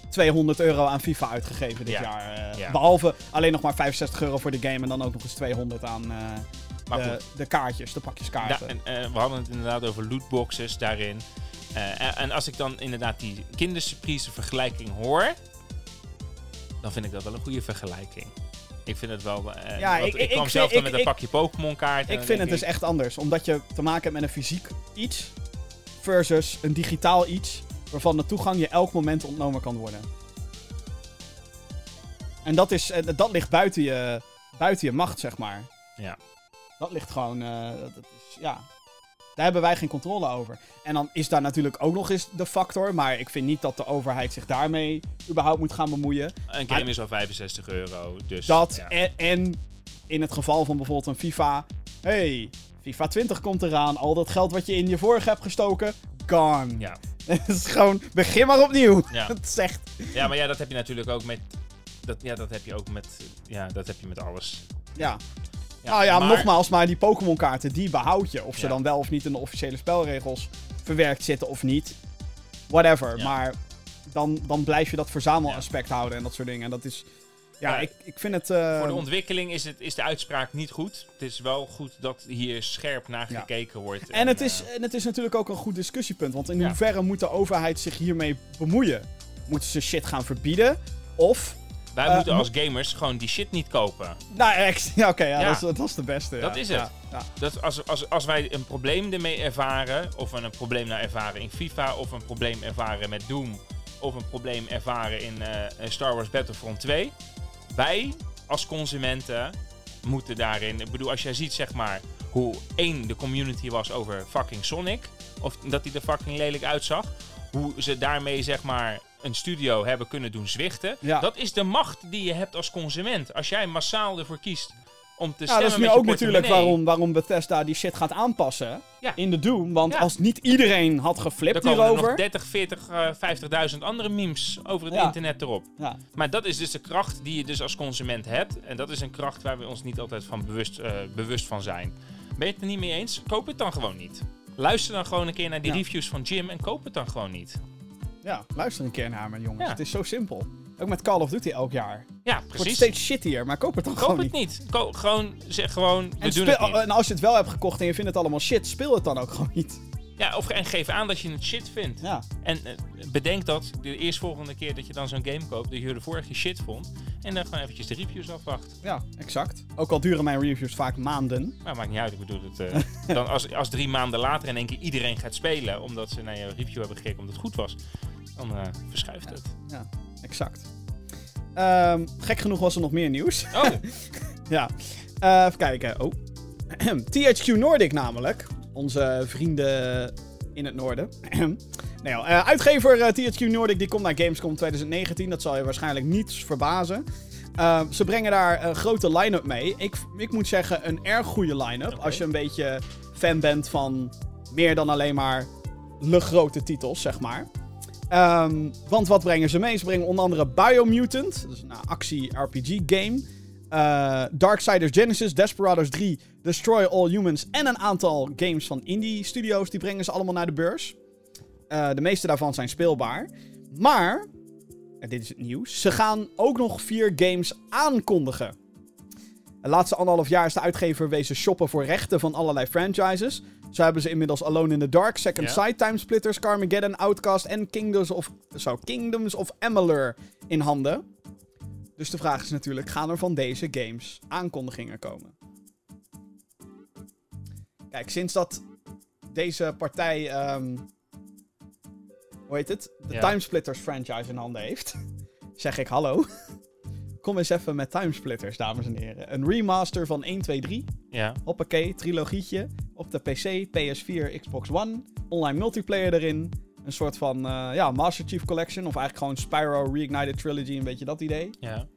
200 euro aan FIFA uitgegeven dit Ja. jaar. eh, Ja. Behalve alleen nog maar 65 euro voor de game en dan ook nog eens 200 aan eh, de, de kaartjes, de pakjes kaarten. Da- en, eh, we hadden het inderdaad over lootboxes daarin. En, en als ik dan inderdaad die kindersurprise vergelijking hoor, dan vind ik dat wel een goede vergelijking. Ik vind het wel. eh, Ja, ik- ik, ik- kwam ik zelf dan met een pakje Pokémon kaart. Ik vind het dus echt anders, omdat je te maken hebt met een fysiek iets versus een digitaal iets waarvan de toegang je elk moment ontnomen kan worden. En dat, is, eh, dat ligt buiten je, buiten je macht, zeg maar. Ja. Dat ligt gewoon, eh, dat is, ja, daar hebben wij geen controle over. En dan is daar natuurlijk ook nog eens de factor, maar ik vind niet dat de overheid zich daarmee überhaupt moet gaan bemoeien. Een game is al 65 euro. Dus Dat ja. en, en in het geval van bijvoorbeeld een FIFA. Hey, FIFA 20 komt eraan. Al dat geld wat je in je vorige hebt gestoken, gone. Ja. *laughs* Het is gewoon, begin maar opnieuw. Ja. *laughs* Is echt... ja, maar ja, dat heb je natuurlijk ook met. Dat, ja, dat heb je ook met. Ja, dat heb je met alles. Ja. Nou ja, maar- nogmaals, maar die Pokémon kaarten, die behoud je. Of ze dan wel of niet in de officiële spelregels verwerkt zitten of niet. Whatever. Maar dan, dan blijf je dat verzamelaspect houden en dat soort dingen. En dat is... Ja, Ja, ik, ik vind het... eh, Voor de ontwikkeling is, het, is de uitspraak niet goed. Het is wel goed dat hier scherp naar Ja. gekeken wordt. En het, is, eh, en het is natuurlijk ook een goed discussiepunt. Want in Ja. hoeverre moet de overheid zich hiermee bemoeien? Moeten ze shit gaan verbieden? Of... wij moeten mo- als gamers gewoon die shit niet kopen. Nou, ex- *laughs* ja, oké, ja, Ja. Dat, is, dat is de beste. Dat is het. Dat als, als, als wij een probleem ermee ervaren, of we een probleem nou ervaren in FIFA, of een probleem ervaren met Doom, of een probleem ervaren in eh, Star Wars Battlefront 2, wij als consumenten moeten daarin. Ik bedoel, als jij ziet zeg maar hoe één de community was over fucking Sonic, of dat hij er fucking lelijk uitzag, hoe ze daarmee zeg maar een studio hebben kunnen doen zwichten. Ja. Dat is de macht die je hebt als consument. Als jij massaal ervoor kiest om te Ja, stemmen dat is nu ook natuurlijk waarom, waarom Bethesda die shit gaat aanpassen Ja. in de Doom. Want Ja. als niet iedereen had Er geflipt komen er hierover... nog 30, 40, eh, 50.000 andere memes over het Ja. internet erop. Ja. Maar dat is dus de kracht die je dus als consument hebt. En dat is een kracht waar we ons niet altijd van bewust, eh, bewust van zijn. Ben je het er niet mee eens? Koop het dan gewoon niet. Luister dan gewoon een keer naar die Ja. reviews van Jim en koop het dan gewoon niet. Ja, luister een keer naar me, jongens. Ja. Het is zo simpel. Ook met Call of Duty elk jaar. Ja, Het wordt precies. steeds shittier, maar koop het dan Koop gewoon het niet. Ko- gewoon, zeg gewoon, we En, doen speel- het niet. en als je het wel hebt gekocht en je vindt het allemaal shit, speel het dan ook gewoon niet. Ja, of, en geef aan dat je het shit vindt. Ja, En eh, bedenk dat de eerstvolgende keer dat je dan zo'n game koopt, dat je de vorige shit vond. En dan gewoon eventjes de reviews afwacht. ja, exact. Ook al duren mijn reviews vaak maanden. Maar maakt niet uit, ik bedoel het. eh, *laughs* dan als, als drie maanden later in één keer iedereen gaat spelen, omdat ze naar je review hebben gekeken omdat het goed was, dan eh, verschuift het. Ja, exact. Ehm, gek genoeg was er nog meer nieuws. Oh, *laughs* Ja, Eh, even kijken. Oh. *clears throat* THQ Nordic namelijk. Onze vrienden in het noorden. *clears throat* nee, joh, eh, uitgever THQ Nordic die komt naar Gamescom 2019. Dat zal je waarschijnlijk niets verbazen. Eh, ze brengen daar een grote line-up mee. Ik, ik moet zeggen, een erg goede line-up. Als je een beetje fan bent van meer dan alleen maar de grote titels, zeg maar. Ehm, want wat brengen ze mee? Ze brengen onder andere Biomutant. Dat is een actie-RPG-game. Eh, Darksiders Genesis, Desperados 3, Destroy All Humans en een aantal games van indie studios. Die brengen ze allemaal naar de beurs. Eh, de meeste daarvan zijn speelbaar. Maar, en dit is het nieuws, ze gaan ook nog vier games aankondigen. De laatste anderhalf jaar is de uitgever wezen shoppen voor rechten van allerlei franchises. Zo hebben ze inmiddels Alone in the Dark, Second. Sight, Timesplitters, Carmageddon, Outcast en Kingdoms of, zo, Kingdoms of Amalur in handen. Dus de vraag is natuurlijk, gaan er van deze games aankondigingen komen? Kijk, sinds dat deze partij, ehm, hoe heet het? De Ja. Timesplitters franchise in handen heeft, *laughs* zeg ik hallo. Kom eens even met Timesplitters, dames en heren. Een remaster van 1, 2, 3. ja. Hoppakee, trilogietje. Op de PC, PS4, Xbox One. Online multiplayer erin. Een soort van eh, ja, Master Chief Collection. Of eigenlijk gewoon Spyro Reignited Trilogy, een beetje dat idee. ja.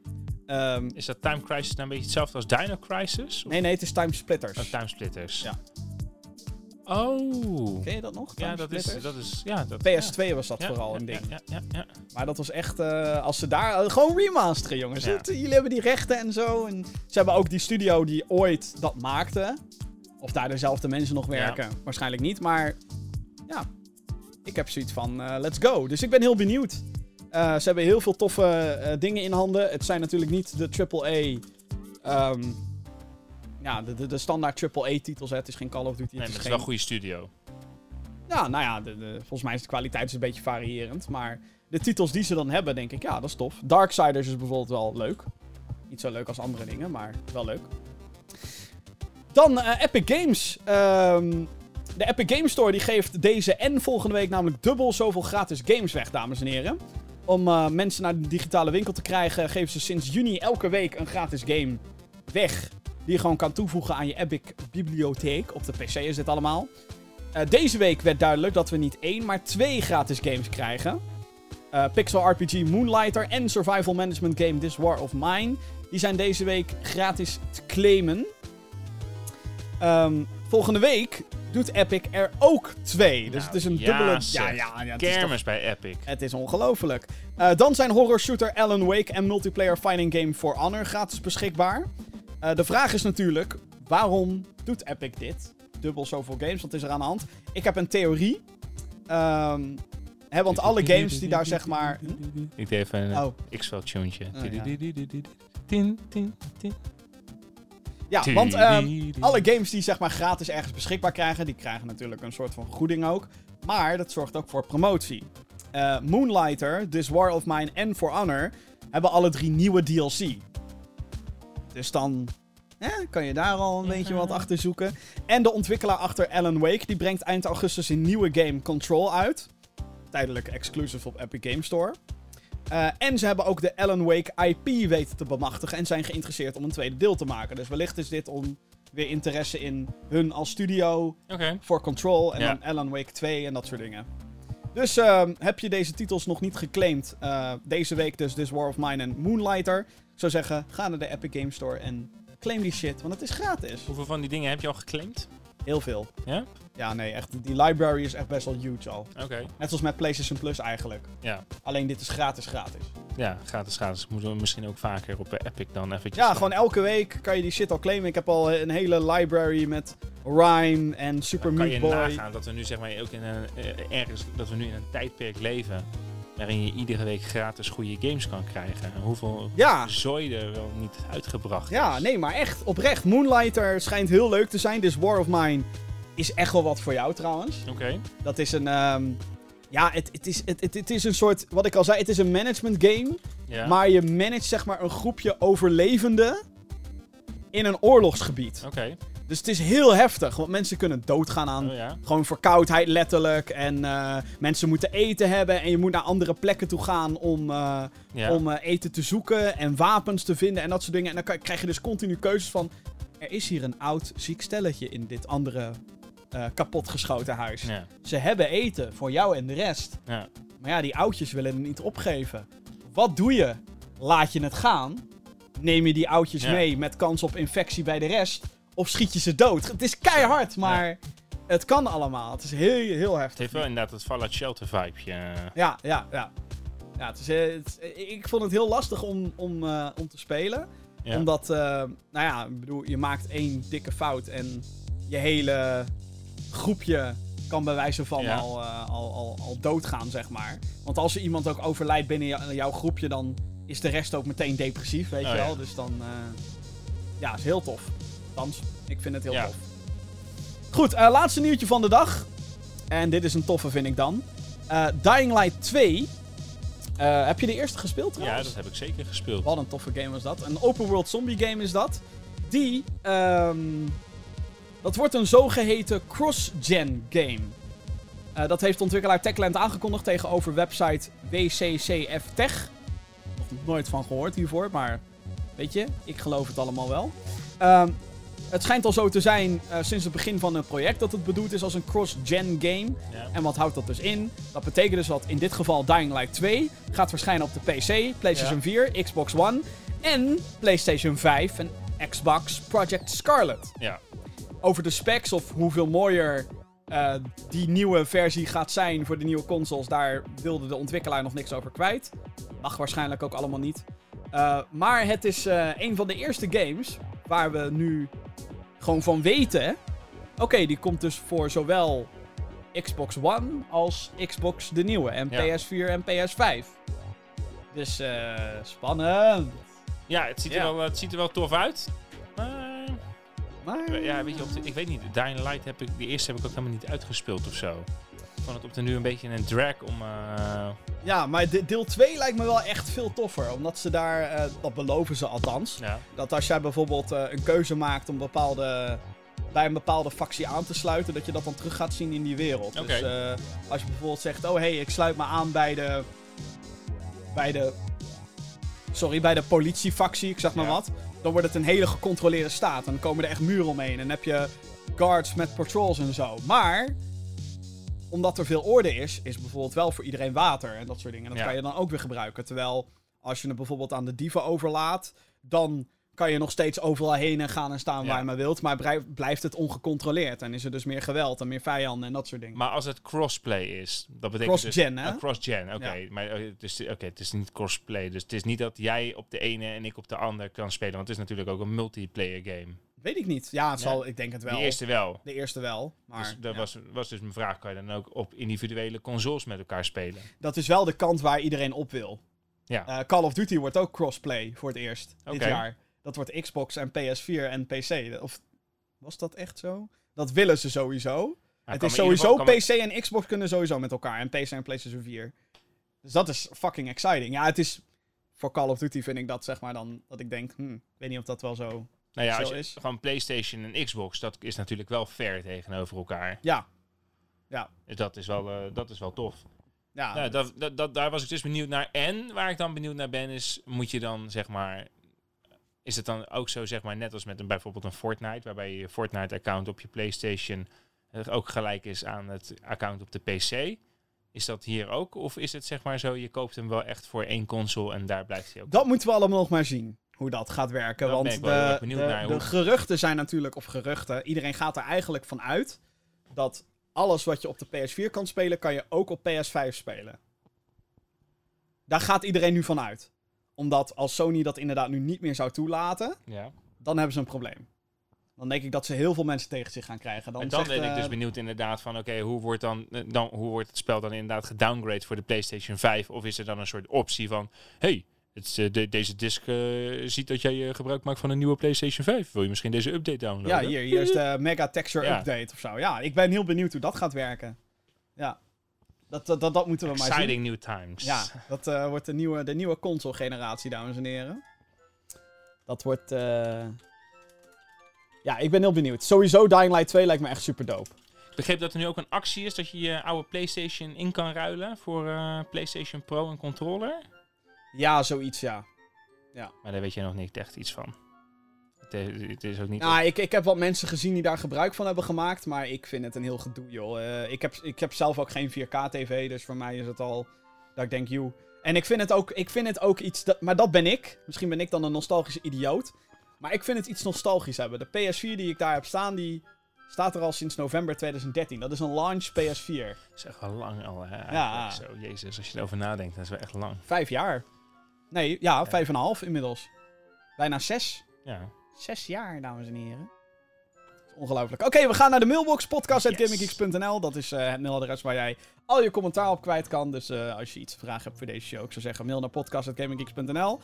Ehm, Is dat Time Crisis nou een beetje hetzelfde als Dino Crisis? Of nee, nee, het is Time Splitters. oh, Time Splitters? Ja. Oh. Ken je dat nog? Ja, dat is, dat is, ja, dat, PS2 was dat ja. vooral een ding. Ja, ja, ja. Maar dat was echt, eh, als ze daar, eh, gewoon remasteren jongens. Het- jullie hebben die rechten en zo. En ze hebben ook die studio die ooit dat maakte. Of daar dezelfde mensen nog werken. Waarschijnlijk niet, maar ja. Ik heb zoiets van, eh, let's go. Dus ik ben heel benieuwd. Eh, ze hebben heel veel toffe eh, dingen in handen. Het zijn natuurlijk niet de AAA... ehm ja, de, de, de standaard AAA-titels. hè. Het is geen Call of Duty. Nee, het is het is geen... wel een goede studio. Ja, nou ja, de, de- volgens mij is de kwaliteit dus een beetje variërend. Maar de titels die ze dan hebben, denk ik, ja, dat is tof. Darksiders is bijvoorbeeld wel leuk. Niet zo leuk als andere dingen, maar wel leuk. Dan eh, Epic Games. Ehm, de Epic Games Store die geeft deze en volgende week namelijk dubbel zoveel gratis games weg, dames en heren. Om eh, mensen naar de digitale winkel te krijgen, geven ze sinds juni elke week een gratis game weg. Die je gewoon kan toevoegen aan je Epic bibliotheek. Op de PC is dit allemaal. Eh, deze week werd duidelijk dat we niet één, maar twee gratis games krijgen. Eh, Pixel RPG Moonlighter en Survival Management Game This War of Mine. Die zijn deze week gratis te claimen. Ehm, volgende week doet Epic er ook twee. Dus Nou, het is een dubbele... Ja, ja, ja. Het is, toch- Kermis bij Epic. het is ongelooflijk. Eh, dan zijn horror shooter Alan Wake en multiplayer fighting game For Honor gratis beschikbaar. Eh, de vraag is natuurlijk, waarom doet Epic dit? Dubbel zoveel games, wat is er aan de hand? Ik heb een theorie. Ehm, hè, want alle games die daar zeg maar... Hm? Ik deed even een Oh. Oh, ja. Tin, tin, tin. ja, want ehm, alle games die zeg maar gratis ergens beschikbaar krijgen, die krijgen natuurlijk een soort van vergoeding ook. Maar dat zorgt ook voor promotie. Eh, Moonlighter, This War of Mine en For Honor hebben alle drie nieuwe DLC. Dus dan hè, kan je daar al een Ja. beetje wat achter zoeken. En de ontwikkelaar achter Alan Wake, die brengt eind augustus een nieuwe game Control uit. Tijdelijk exclusive op Epic Game Store. Eh, en ze hebben ook de Alan Wake IP weten te bemachtigen en zijn geïnteresseerd om een tweede deel te maken. Dus wellicht is dit om weer interesse in hun als studio voor Control en Ja. dan Alan Wake 2 en dat soort dingen. Dus ehm, heb je deze titels nog niet geclaimd, eh, deze week dus This War of Mine en Moonlighter. Ik zou zeggen, ga naar de Epic Game Store en claim die shit, want het is gratis. Hoeveel van die dingen heb je al geclaimd? Heel veel. Ja? Ja, nee, echt. Die library is echt best wel huge al. Oké. Net zoals met PlayStation Plus eigenlijk. Ja. Alleen dit is gratis, gratis. Ja, gratis, gratis. Moeten we misschien ook vaker op eh, Epic dan eventjes... Ja, eh, gewoon elke week kan je die shit al claimen. Ik heb al een hele library met Rhyme en Super Dan kan Meat je Boy. nagaan dat we nu zeg maar ook in een, eh, ergens, dat we nu in een tijdperk leven waarin je iedere week gratis goede games kan krijgen. En hoeveel Ja. zooi er wel niet uitgebracht Ja, is. nee, maar echt oprecht. Moonlighter schijnt heel leuk te zijn. This War of Mine is echt wel wat voor jou trouwens. Oké. Dat is een. ehm, ja, het, het, is, het, het, het is een soort. Wat ik al zei, het is een management game. Ja. Maar je managt zeg maar een groepje overlevenden. in een oorlogsgebied. Oké. Dus het is heel heftig, want mensen kunnen doodgaan aan Oh ja. gewoon verkoudheid letterlijk. En eh, mensen moeten eten hebben. En je moet naar andere plekken toe gaan om, eh, Ja. om eh, eten te zoeken. En wapens te vinden en dat soort dingen. En dan krijg je dus continu keuzes van... Er is hier een oud ziek stelletje in dit andere kapotgeschoten huis. ja. Ze hebben eten voor jou en de rest. Ja. Maar ja, die oudjes willen het niet opgeven. Wat doe je? Laat je het gaan? Neem je die oudjes mee met kans op infectie bij de rest? Of schiet je ze dood? Het is keihard, maar het kan allemaal. Het is heel, heel Het heftig. heeft wel inderdaad het Fallout Shelter vibeje. Ja, ja, ja. ja het is, eh, het is- ik vond het heel lastig om, om, eh, om te spelen. Ja. Omdat, eh, nou ja, ik bedoel, je maakt één dikke fout en je hele groepje kan bij wijze van Ja. al, eh, al, al, al doodgaan, zeg maar. Want als er iemand ook overlijdt binnen jou- jouw groepje, dan is de rest ook meteen depressief, weet Oh, je ja. wel. Dus dan, eh, ja, is heel tof. Althans, ik vind het heel Ja. tof. Goed, eh, laatste nieuwtje van de dag. En dit is een toffe, vind ik dan. Eh, Dying Light 2. Eh, heb je de eerste gespeeld ja, trouwens? dat heb ik zeker gespeeld. Wat een toffe game was dat. Een open world zombie game is dat. Die, ehm, dat wordt een zogeheten cross-gen game. Dat heeft ontwikkelaar Techland aangekondigd tegenover website WCCF Tech. Nog nooit van gehoord hiervoor, maar weet je, ik geloof het allemaal wel. Ehm, het schijnt al zo te zijn eh, sinds het begin van het project dat het bedoeld is als een cross-gen game. Ja. En wat houdt dat dus in? Dat betekent dus dat in dit geval Dying Light 2 gaat verschijnen op de PC, PlayStation Ja. 4, Xbox One en PlayStation 5 en Xbox Project Scarlet. Ja. Over de specs of hoeveel mooier eh, die nieuwe versie gaat zijn voor de nieuwe consoles, daar wilde de ontwikkelaar nog niks over kwijt. Mag waarschijnlijk ook allemaal niet. Eh, maar het is een van de eerste games waar we nu gewoon van weten. Oké, die komt dus voor zowel Xbox One als Xbox de nieuwe. En Ja. PS4 en PS5. Dus eh spannend. Ja, het ziet, Ja. Er wel, het ziet er wel tof uit. Maar, Maar, ja, weet je, op de- ik weet niet. Dying Light heb ik, die eerste heb ik ook helemaal niet uitgespeeld of zo. Vond het op de nu een beetje een drag om... eh, Ja, maar de- deel 2 lijkt me wel echt veel toffer. Omdat ze daar, eh, dat beloven ze althans. ja. Dat als jij bijvoorbeeld eh, een keuze maakt om bepaalde, bij een bepaalde factie aan te sluiten, dat je dat dan terug gaat zien in die wereld. Dus als je bijvoorbeeld zegt, oh hé, hey, ik sluit me aan bij de, bij de, sorry, bij de politiefactie, ik zeg maar Ja. wat. Dan wordt het een hele gecontroleerde staat. En dan komen er echt muren omheen. En dan heb je guards met patrols en zo. Maar, omdat er veel orde is, is bijvoorbeeld wel voor iedereen water en dat soort dingen. En dat Ja. kan je dan ook weer gebruiken. Terwijl, als je het bijvoorbeeld aan de dieven overlaat, dan kan je nog steeds overal heen en gaan en staan Ja. waar je maar wilt. Maar blijft het ongecontroleerd. En is er dus meer geweld en meer vijanden en dat soort dingen. Maar als het crossplay is, dat betekent Cross-gen, dus... hè? Ah, cross-gen, oké. Maar eh, het is, oké, het is niet crossplay. Dus het is niet dat jij op de ene en ik op de ander kan spelen. Want het is natuurlijk ook een multiplayer game. Weet ik niet. Ja, het zal, ik denk het wel. De eerste wel. De eerste wel. Maar dus dat was, was dus mijn vraag. Kan je dan ook op individuele consoles met elkaar spelen? dat is wel de kant waar iedereen op wil. Ja. Eh, Call of Duty wordt ook crossplay voor het eerst dit Oké. jaar. Dat wordt Xbox en PS4 en PC. Of was dat echt zo? Dat willen ze sowieso. Maar het is sowieso geval- kan me- PC en Xbox kunnen sowieso met elkaar. En PC en PlayStation 4. Dus dat is fucking exciting. Ja, het is... Voor Call of Duty vind ik dat zeg maar dan... Dat ik denk, hm, ik weet niet of dat wel zo... Nou ja, als zo je, is. gewoon PlayStation en Xbox, dat is natuurlijk wel fair tegenover elkaar. Ja. Dus dat is wel, eh, dat is wel tof. Ja, Nou, dat, dat, dat, daar was ik dus benieuwd naar. En waar ik dan benieuwd naar ben, is moet je dan zeg maar. Is het dan ook zo, zeg maar, net als met een, bijvoorbeeld een Fortnite, waarbij je Fortnite-account op je PlayStation eh, ook gelijk is aan het account op de PC? Is dat hier ook? Of is het zeg maar zo, je koopt hem wel echt voor één console en daar blijft hij ook? Dat moeten we allemaal nog maar zien. Hoe dat gaat werken. Want de, benieuwd de, naar de hoe- geruchten zijn natuurlijk, of geruchten, iedereen gaat er eigenlijk van uit dat alles wat je op de PS4 kan spelen, kan je ook op PS5 spelen. Daar gaat iedereen nu van uit. Omdat als Sony dat inderdaad nu niet meer zou toelaten, Ja. dan hebben ze een probleem. Dan denk ik dat ze heel veel mensen tegen zich gaan krijgen. Dan en dan ben ik dus eh, benieuwd inderdaad van, oké, hoe wordt dan, eh, dan, hoe wordt het spel dan inderdaad gedowngrade voor de PlayStation 5? Of is er dan een soort optie van, hey, Het eh, de, deze disc eh, ziet dat jij eh, gebruik maakt van een nieuwe PlayStation 5. Wil je misschien deze update downloaden? Ja, hier, hier is de *laughs* Mega Texture Ja. Update of zo. Ja, ik ben heel benieuwd hoe dat gaat werken. Ja, dat, dat, dat, dat moeten we maar zien. Exciting new times. Ja, dat eh, wordt de nieuwe, de nieuwe console-generatie, dames en heren. Dat wordt. eh, Ja, ik ben heel benieuwd. Sowieso Dying Light 2 lijkt me echt super dope. Ik begreep dat er nu ook een actie is dat je je oude PlayStation in kan ruilen voor eh, PlayStation Pro en controller. Ja, zoiets, ja. Maar daar weet je nog niet echt iets van. Het, is- het is ook niet... Nou, ik, ik heb wat mensen gezien die daar gebruik van hebben gemaakt, maar ik vind het een heel gedoe, joh. Eh, ik, heb, ik heb zelf ook geen 4K-tv, dus voor mij is het al dat ik denk, joh. En ik vind het ook, ik vind het ook iets, dat, maar dat ben ik. Misschien ben ik dan een nostalgische idioot. Maar ik vind het iets nostalgisch hebben. De PS4 die ik daar heb staan, die staat er al sinds november 2013. Dat is een launch PS4. Dat is echt wel lang al. Hè, Ja. Zo, jezus, als je erover nadenkt, dat is wel echt lang. Vijf jaar. Nee, ja, vijf en een half inmiddels. Bijna zes. Ja. Zes jaar, dames en heren. Ongelooflijk. Oké, we gaan naar de mailbox. Podcast.gaminggeeks.nl. Dat is eh, het mailadres waar jij al je commentaar op kwijt kan. Dus eh, als je iets te vragen hebt voor deze show, ik zou zeggen mail naar podcast.gaminggeeks.nl.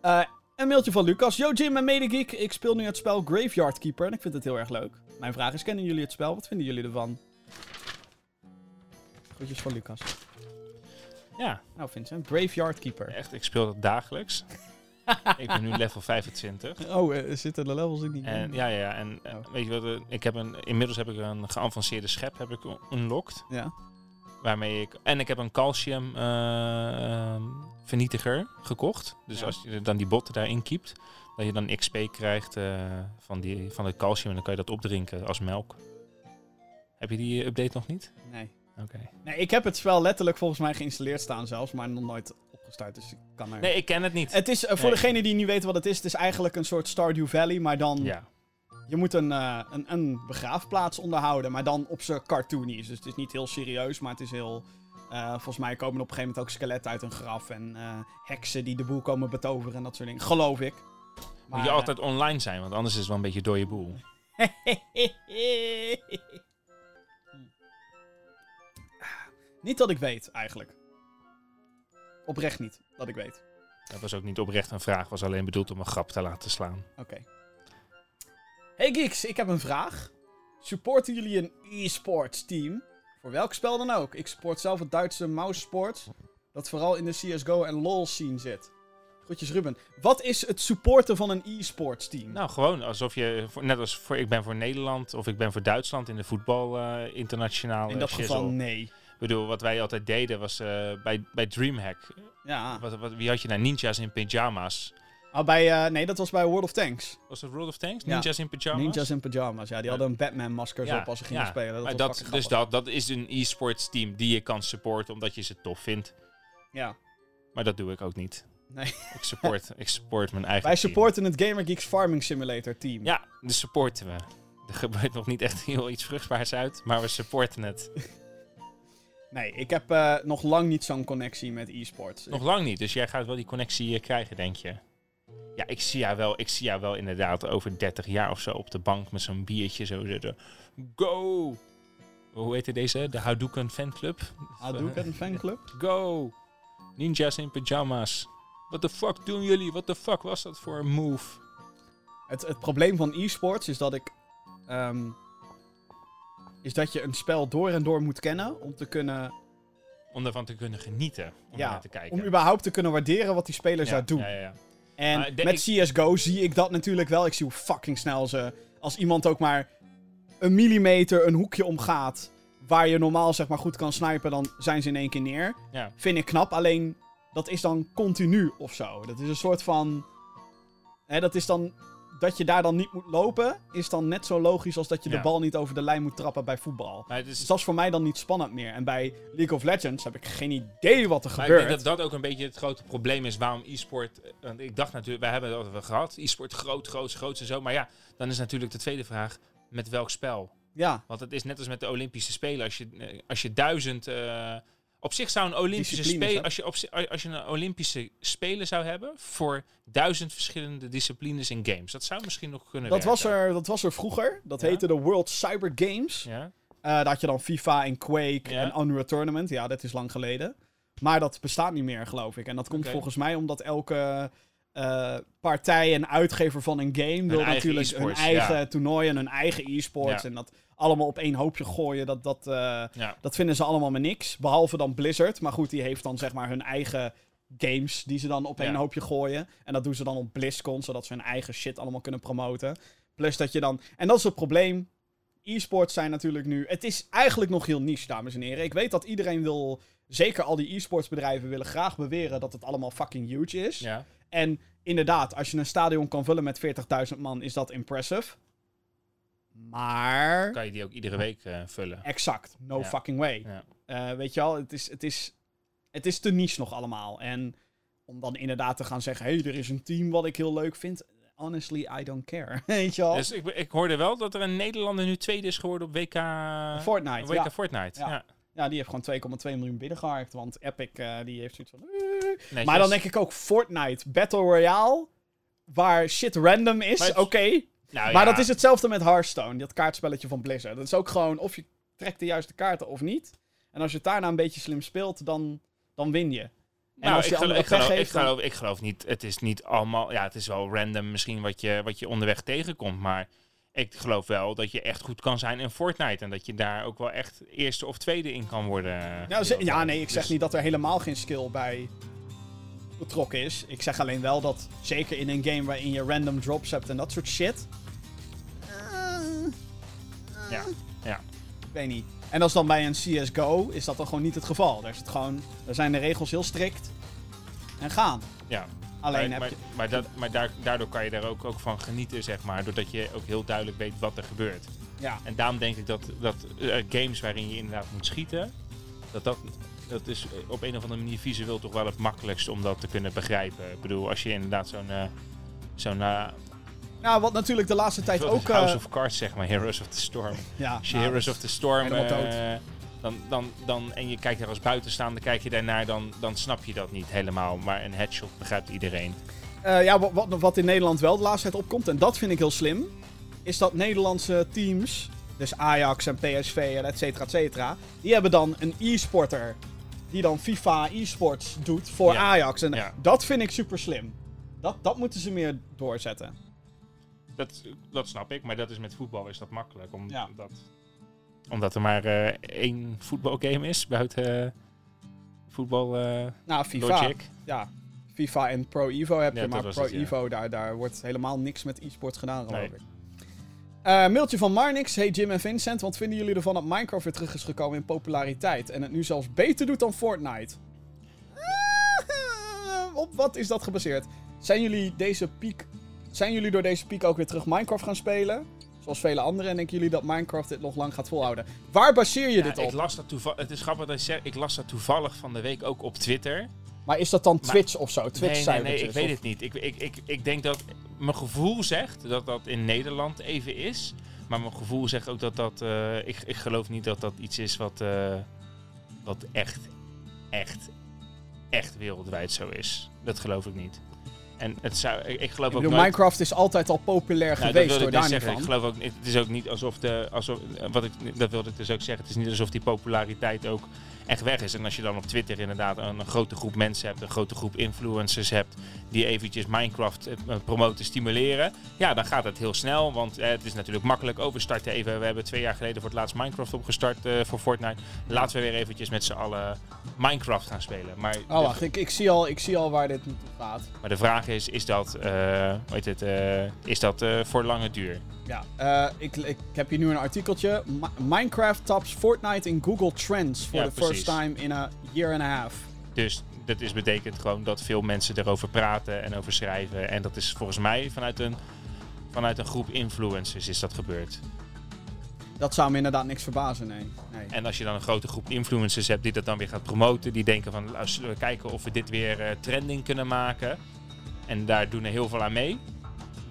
Eh een mailtje van Lucas. Yo Jim en Medegeek. Ik speel nu het spel Graveyard Keeper en ik vind het heel erg leuk. Mijn vraag is, kennen jullie het spel? Wat vinden jullie ervan? Groetjes van Lucas. Ja, Nou Vincent, Graveyard Keeper. echt. Ik speel dat dagelijks. *laughs* ik ben nu level 25. Oh, eh, zitten de levels in die En, ja, ja, ja. En Oh. weet je wat? eh, ik heb een, inmiddels heb ik een geavanceerde schep heb ik unlocked. Ja. Waarmee ik. En ik heb een calcium eh, ehm, vernietiger gekocht. Dus Ja. als je dan die botten daarin kiept, dat je dan XP krijgt eh, van, die, van het calcium. En dan kan je dat opdrinken als melk. Heb je die update nog niet? Nee. Oké. Nee, ik heb het spel letterlijk volgens mij geïnstalleerd staan zelfs, maar nog nooit opgestart, dus ik kan er... Nee, ik ken het niet. Het is, eh, voor Nee. degene die niet weten wat het is, het is eigenlijk een soort Stardew Valley, maar dan... ja. Je moet een, eh, een, een begraafplaats onderhouden, maar dan op zijn cartoonies. Dus het is niet heel serieus, maar het is heel... eh, volgens mij komen er op een gegeven moment ook skeletten uit een graf en eh, heksen die de boel komen betoveren en dat soort dingen. Geloof ik. Moet je altijd online zijn, want anders is het wel een beetje door je boel. *laughs* niet dat ik weet, eigenlijk. Oprecht niet, dat ik weet. Dat was ook niet oprecht een vraag, was alleen bedoeld om een grap te laten slaan. Oké. Hey Geeks, ik heb een vraag. Supporten jullie een e-sports team? Voor welk spel dan ook. Ik support zelf het Duitse Mouse Sports, dat vooral in de CSGO en LoL scene zit. Groetjes Ruben. Wat is het supporten van een e-sports team? Nou, gewoon alsof je, net als voor, ik ben voor Nederland of ik ben voor Duitsland in de voetbal eh internationaal. In dat geval nee. Ik bedoel, wat wij altijd deden was eh, bij, bij Dreamhack. Ja. Wat, wat, wie had je nou? Ninjas in pyjama's. Oh, bij, eh, nee, dat was bij World of Tanks. Was dat World of Tanks? Ja. Ninjas in pyjama's? Ninjas in pyjamas. Ja, die hadden een Batman-masker Ja, op als ze gingen ja. spelen. Dat Maar dat, dus dat, dat is een e-sports team die je kan supporten omdat je ze tof vindt. Ja. Maar dat doe ik ook niet. Nee. Ik support, *laughs* ik support mijn eigen Wij team. supporten het Gamer Geeks Farming Simulator team. Ja, dus supporten we. Er gebeurt nog niet echt heel iets vruchtbaars uit, maar we supporten het. *laughs* Nee, ik heb eh, nog lang niet zo'n connectie met e-sports. Nog lang niet, dus jij gaat wel die connectie eh, krijgen, denk je. Ja, ik zie jou wel, ik zie jou wel inderdaad over 30 jaar of zo op de bank met zo'n biertje zo zitten. Go! Hoe heette deze? De Hadouken fanclub? Hadouken fanclub? *laughs* Go! Ninjas in pyjama's. What the fuck doen jullie? What the fuck was dat voor een move? Het, het probleem van e-sports is dat ik. ehm, is dat je een spel door en door moet kennen om te kunnen. Om ervan te kunnen genieten. Om Ja, naar te kijken. Om überhaupt te kunnen waarderen wat die spelers daar doen. Ja, ja, ja. En Maar met ik- CSGO zie ik dat natuurlijk wel. Ik zie hoe fucking snel ze. Als iemand ook maar een millimeter een hoekje omgaat. Waar je normaal zeg maar goed kan snipen, dan zijn ze in één keer neer. ja. Vind ik knap. Alleen dat is dan continu of zo. Dat is een soort van. Hè, dat is dan. Dat je daar dan niet moet lopen, is dan net zo logisch als dat je Ja. de bal niet over de lijn moet trappen bij voetbal. Maar het is, Dus dat is voor mij dan niet spannend meer. En bij League of Legends heb ik geen idee wat er Maar gebeurt. ik denk dat dat ook een beetje het grote probleem is waarom e-sport. Want ik dacht natuurlijk, wij hebben het over gehad. E-sport groot, groot, groot en zo. Maar ja, dan is natuurlijk de tweede vraag: met welk spel? Ja, Want het is net als met de Olympische Spelen. Als je, eh, als je duizend. eh, op zich zou een Olympische Spelen. Als je, op, als je een Olympische Spelen zou hebben. voor duizend verschillende disciplines in games. Dat zou misschien nog kunnen dat was, er, dat was er vroeger. Dat Ja. heette de World Cyber Games. Ja. Eh, daar had je dan FIFA en Quake Ja. en Unreal Tournament. Ja, dat is lang geleden. Maar dat bestaat niet meer, geloof ik. En dat komt volgens mij omdat elke eh, partij en uitgever van een game wil natuurlijk hun eigen ja. toernooien, hun eigen e-sports. En dat allemaal op één hoopje gooien. Dat, dat, eh, Ja. dat vinden ze allemaal maar niks. Behalve dan Blizzard. Maar goed, die heeft dan zeg maar hun eigen games die ze dan op één Ja. hoopje gooien. En dat doen ze dan op BlizzCon, zodat ze hun eigen shit allemaal kunnen promoten. Plus dat je dan... En dat is het probleem. E-sports zijn natuurlijk nu... Het is eigenlijk nog heel niche, dames en heren. Ik weet dat iedereen wil... Zeker al die e-sports bedrijven willen graag beweren dat het allemaal fucking huge is. Ja. En inderdaad, als je een stadion kan vullen met 40.000 man, is dat impressive. Maar... Kan je die ook iedere week eh, vullen. Exact. No Ja. fucking way. Ja. Eh, weet je wel, het is, het, is, het is te niche nog allemaal. En om dan inderdaad te gaan zeggen... hé, hey, er is een team wat ik heel leuk vind. Honestly, I don't care. *laughs* weet je wel? Dus ik, ik hoorde wel dat er een Nederlander nu tweede is geworden op WK Fortnite, WK ja. Fortnite. Ja. Ja. Die heeft gewoon 2,2 miljoen binnengeharkt. Want Epic, eh, die heeft zoiets van... Maar dan denk ik ook Fortnite Battle Royale... waar shit random is, oké. Nou, Maar ja. dat is hetzelfde met Hearthstone, dat kaartspelletje van Blizzard. Dat is ook gewoon of je trekt de juiste kaarten of niet. En als je het daarna een beetje slim speelt, dan, dan win je. En Nou, als ik, je geloof, ik, geloof, ik, geloof, ik geloof niet. Het is niet allemaal. Ja, het is wel random misschien wat je, wat je onderweg tegenkomt. Maar ik geloof wel dat je echt goed kan zijn in Fortnite. En dat je daar ook wel echt eerste of tweede in kan worden. Ja, ze- ja, nee, ik zeg Dus- niet dat er helemaal geen skill bij betrokken is. Ik zeg alleen wel dat, zeker in een game waarin je random drops hebt en dat soort shit. eh, Ja, ja. Ik weet niet. En als dan bij een CSGO is dat dan gewoon niet het geval. Daar, is het gewoon, daar zijn de regels heel strikt. En gaan. ja. Alleen maar heb je... maar, maar, dat, maar daar, daardoor kan je er ook, ook van genieten, zeg maar. Doordat je ook heel duidelijk weet wat er gebeurt. Ja, En daarom denk ik dat, dat eh, games waarin je inderdaad moet schieten, dat dat, dat is eh, op een of andere manier visueel toch wel het makkelijkste om dat te kunnen begrijpen. Ik bedoel, als je inderdaad zo'n, eh, zo'n eh, nou, wat natuurlijk de laatste tijd ook. House of Cards zeg maar, Heroes of the Storm. ja, Als je nou, Heroes of the Storm, dan, dan, dan, en je kijkt er als buitenstaander, kijk je daarnaar, dan, dan snap je dat niet helemaal. Maar een headshot begrijpt iedereen. Ja, wat, wat, wat in Nederland wel de laatste tijd opkomt, en dat vind ik heel slim, is dat Nederlandse teams, dus Ajax en PSV en et cetera, et cetera, die hebben dan een e-sporter die dan FIFA e-sports doet voor Ja. Ajax. En Ja. dat vind ik super slim. Dat, dat moeten ze meer doorzetten. Dat, dat snap ik, maar dat is met voetbal is dat makkelijk. Om, Ja. dat, omdat er maar eh, één voetbalgame is buiten eh, voetbal eh, Nou, FIFA. Logic. Ja, FIFA en Pro Evo heb je, maar Pro het. Evo, daar, daar wordt helemaal niks met e-sports gedaan, geloof Nee. ik. Eh, mailtje van Marnix. Hey Jim en Vincent, wat vinden jullie ervan dat Minecraft weer terug is gekomen in populariteit en het nu zelfs beter doet dan Fortnite? Eh, op wat is dat gebaseerd? Zijn jullie deze piek, zijn jullie door deze piek ook weer terug Minecraft gaan spelen? Zoals vele anderen en denken jullie dat Minecraft dit nog lang gaat volhouden? Waar baseer je Ja, dit ik op? las dat toevallig. Het is grappig dat je zegt. Ik las dat toevallig van de week ook op Twitter. Maar is dat dan Maar- Twitch of zo? Twitch nee, nee, nee, ik weet of- het niet. Ik, ik, ik, ik denk dat mijn gevoel zegt dat dat in Nederland even is. Maar mijn gevoel zegt ook dat dat. eh, ik, ik geloof niet dat dat iets is wat, eh, wat echt, echt, echt wereldwijd zo is. Dat geloof ik niet. En het zou, ik, ik geloof Ik ook bedoel, nooit... Minecraft is altijd al populair Nou, geweest, door dus daar niet van. Ik geloof ook. Het is ook niet alsof de. Alsof, wat ik, dat wilde ik dus ook zeggen. Het is niet alsof die populariteit ook echt weg is. En als je dan op Twitter inderdaad een, een grote groep mensen hebt, een grote groep influencers hebt, die eventjes Minecraft eh, promoten, stimuleren. Ja, dan gaat het heel snel. Want eh, het is natuurlijk makkelijk. Oh, we starten even. We hebben twee jaar geleden voor het laatst Minecraft opgestart eh, voor Fortnite. Laten we weer eventjes met z'n allen Minecraft gaan spelen. Maar Oh, wacht, ik, ik, zie al, ik zie al waar dit naartoe gaat. maar de vraag is, is dat, eh, hoe heet het, eh, is dat eh, voor lange duur? Ja, eh, ik, ik heb hier nu een artikeltje. Mi- Minecraft tops Fortnite in Google Trends for Ja, the precies. first time in a year and a half. Dus dat is, betekent gewoon dat veel mensen erover praten en over schrijven. En dat is volgens mij vanuit een, vanuit een groep influencers is dat gebeurd. Dat zou me inderdaad niks verbazen, nee. En als je dan een grote groep influencers hebt die dat dan weer gaat promoten. Die denken van, we kijken of we dit weer eh, trending kunnen maken. En daar doen er heel veel aan mee.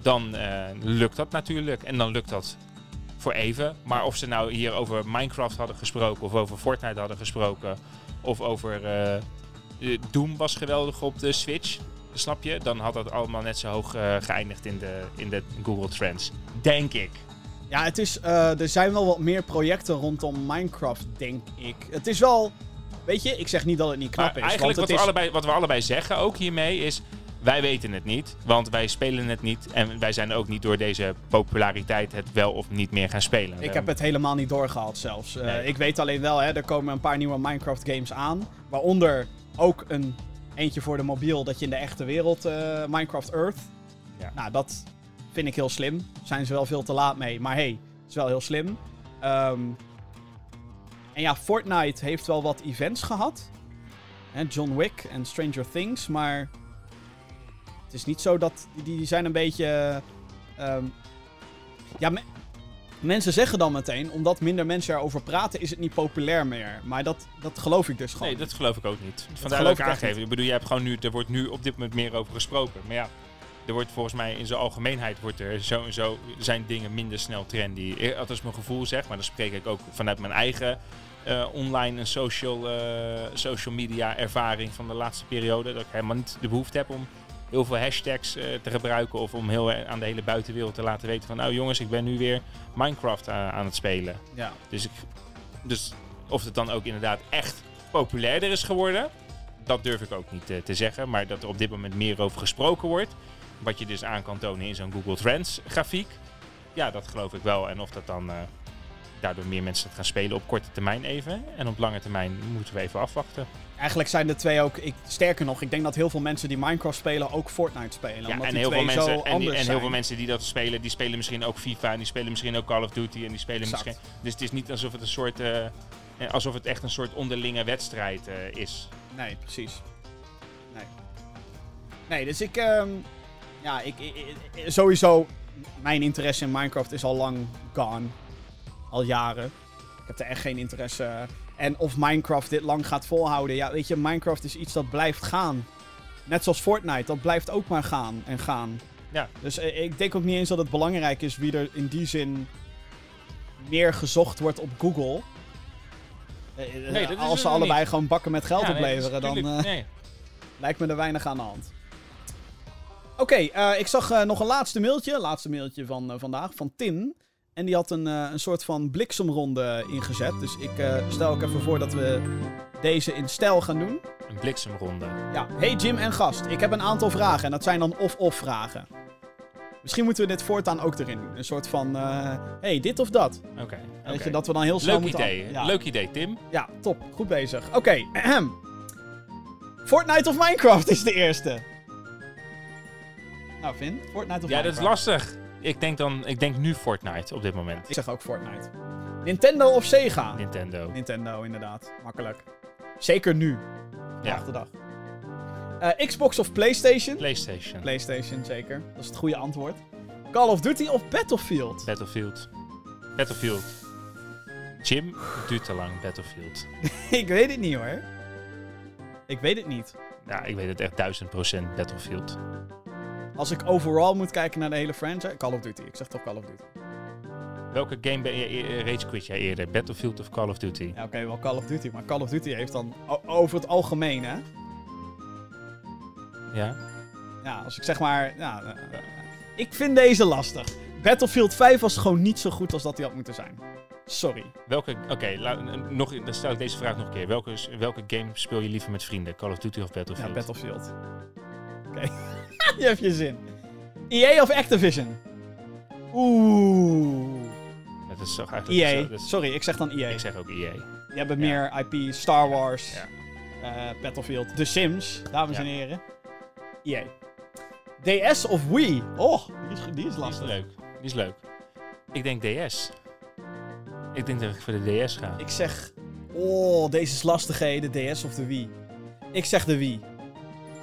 Dan eh, lukt dat natuurlijk. En dan lukt dat voor even. Maar of ze nou hier over Minecraft hadden gesproken. Of over Fortnite hadden gesproken. Of over eh, Doom was geweldig op de Switch. Snap je? Dan had dat allemaal net zo hoog geëindigd in de, in de Google Trends. Denk ik. Ja, het is, eh, er zijn wel wat meer projecten rondom Minecraft, denk ik. Het is wel... weet je, ik zeg niet dat het niet knap Maar is. eigenlijk want wat we, is, allebei, wat we allebei zeggen ook hiermee is... Wij weten het niet, want wij spelen het niet. En wij zijn ook niet door deze populariteit het wel of niet meer gaan spelen. Ik heb het helemaal niet doorgehad zelfs. Eh. Ik weet alleen wel, hè, er komen een paar nieuwe Minecraft games aan. Waaronder ook een eentje voor de mobiel dat je in de echte wereld eh, Minecraft Earth. Ja. Nou, dat vind ik heel slim. Zijn ze wel veel te laat mee, maar hey, is wel heel slim. Ehm, en ja, Fortnite heeft wel wat events gehad. Hè, John Wick en Stranger Things, maar het is niet zo dat die, zijn een beetje. ehm, ja, me- mensen zeggen dan meteen, omdat minder mensen erover praten, is het niet populair meer. Maar dat, dat geloof ik dus gewoon. Nee, dat geloof ik ook niet. Vandaar dat ik aangeven. Ik bedoel, je hebt gewoon nu, er wordt nu op dit moment meer over gesproken. Maar ja, er wordt volgens mij in zijn algemeenheid wordt er zo en zo zijn dingen minder snel trendy. Eh, Dat is mijn gevoel zeg, maar dan spreek ik ook vanuit mijn eigen eh, online en social, eh, social media ervaring van de laatste periode. Dat ik helemaal niet de behoefte heb om heel veel hashtags te gebruiken of om heel aan de hele buitenwereld te laten weten van nou jongens, ik ben nu weer Minecraft aan, het spelen. Ja. Dus, ik, dus of het dan ook inderdaad echt populairder is geworden, dat durf ik ook niet te zeggen. Maar dat er op dit moment meer over gesproken wordt, wat je dus aan kan tonen in zo'n Google Trends grafiek, ja, dat geloof ik wel. En of dat dan eh, daardoor meer mensen het gaan spelen op korte termijn even. En op lange termijn moeten we even afwachten. Eigenlijk zijn de twee ook. Ik, sterker nog, ik denk dat heel veel mensen die Minecraft spelen ook Fortnite spelen. Ja, omdat en die heel, veel mensen, zo en, die- en heel veel mensen die dat spelen, die spelen misschien ook FIFA en die spelen misschien ook Call of Duty en die spelen Exact. misschien. Dus het is niet alsof het een soort, eh, eh, alsof het echt een soort onderlinge wedstrijd is. Nee, precies. Nee. Nee, dus ik. ehm, ja, ik, Sowieso. Mijn interesse in Minecraft is al lang gone. Al jaren. Ik heb er echt geen interesse. En of Minecraft dit lang gaat volhouden. Ja, weet je, Minecraft is iets dat blijft gaan. Net zoals Fortnite, dat blijft ook maar gaan en gaan. Ja. Dus eh, ik denk ook niet eens dat het belangrijk is wie er in die zin meer gezocht wordt op Google. Eh, Nee, als ze allebei niet. gewoon bakken met geld Ja, opleveren, dan eh, nee. lijkt me er weinig aan de hand. Oké, eh, ik zag eh, nog een laatste mailtje. Laatste mailtje van eh, vandaag, van Tim. En die had een, een soort van bliksemronde ingezet. Dus ik stel ook even voor dat we deze in stijl gaan doen. Een bliksemronde. Ja, hey Jim en gast. Ik heb een aantal vragen en dat zijn dan of-of vragen. Misschien moeten we dit voortaan ook erin doen. Een soort van, hey, dit of dat. Oké. Weet oké. je, dat we dan heel snel Leuk moeten... idee. Ja, Leuk idee, Tim. ja, top. Goed bezig. Oké. *clears throat* Fortnite of Minecraft is de eerste. Nou, Vin, Fortnite of Ja, dat is lastig. Ik denk dan, ik denk nu Fortnite op dit moment. Ik zeg ook Fortnite. Nintendo of Sega? Nintendo. Nintendo, inderdaad. Makkelijk. Zeker nu. Ja. de dag. Eh, Xbox of PlayStation? PlayStation. PlayStation, zeker. Dat is het goede antwoord. Call of Duty of Battlefield? Battlefield. Battlefield. Jim, het duurt te lang, Battlefield. *laughs* ik weet het niet hoor. Ik weet het niet. Ja, ik weet het echt duizend procent Battlefield. Als ik overall moet kijken naar de hele franchise, Call of Duty. Ik zeg toch Call of Duty. Welke game ben je e- rage quit jij eerder? Battlefield of Call of Duty? Ja, oké, wel Call of Duty. Maar Call of Duty heeft dan over het algemeen, hè? Ja? Ja, als ik zeg maar... Ja, eh, eh, ik vind deze lastig. Battlefield 5 was gewoon niet zo goed als dat hij had moeten zijn. Sorry. Welke, oké, nog, dan stel ik deze vraag nog een keer. Welke, welke game speel je liever met vrienden? Call of Duty of Battlefield? Ja, Battlefield. Oké. *laughs* je hebt je zin. EA of Activision? Oeh. Dat is EA. zo- is- Sorry, ik zeg dan EA. Ik zeg ook EA. Je hebt Ja. meer IP, Star Wars, Ja. eh, Battlefield, The Sims, dames en heren. EA. DS of Wii? Oh, die is, die is Die is lastig. leuk. Die is leuk. Ik denk DS. Ik denk dat ik voor de DS ga. Ik zeg, oh, deze is lastig, hè, de DS of de Wii. Ik zeg de Wii.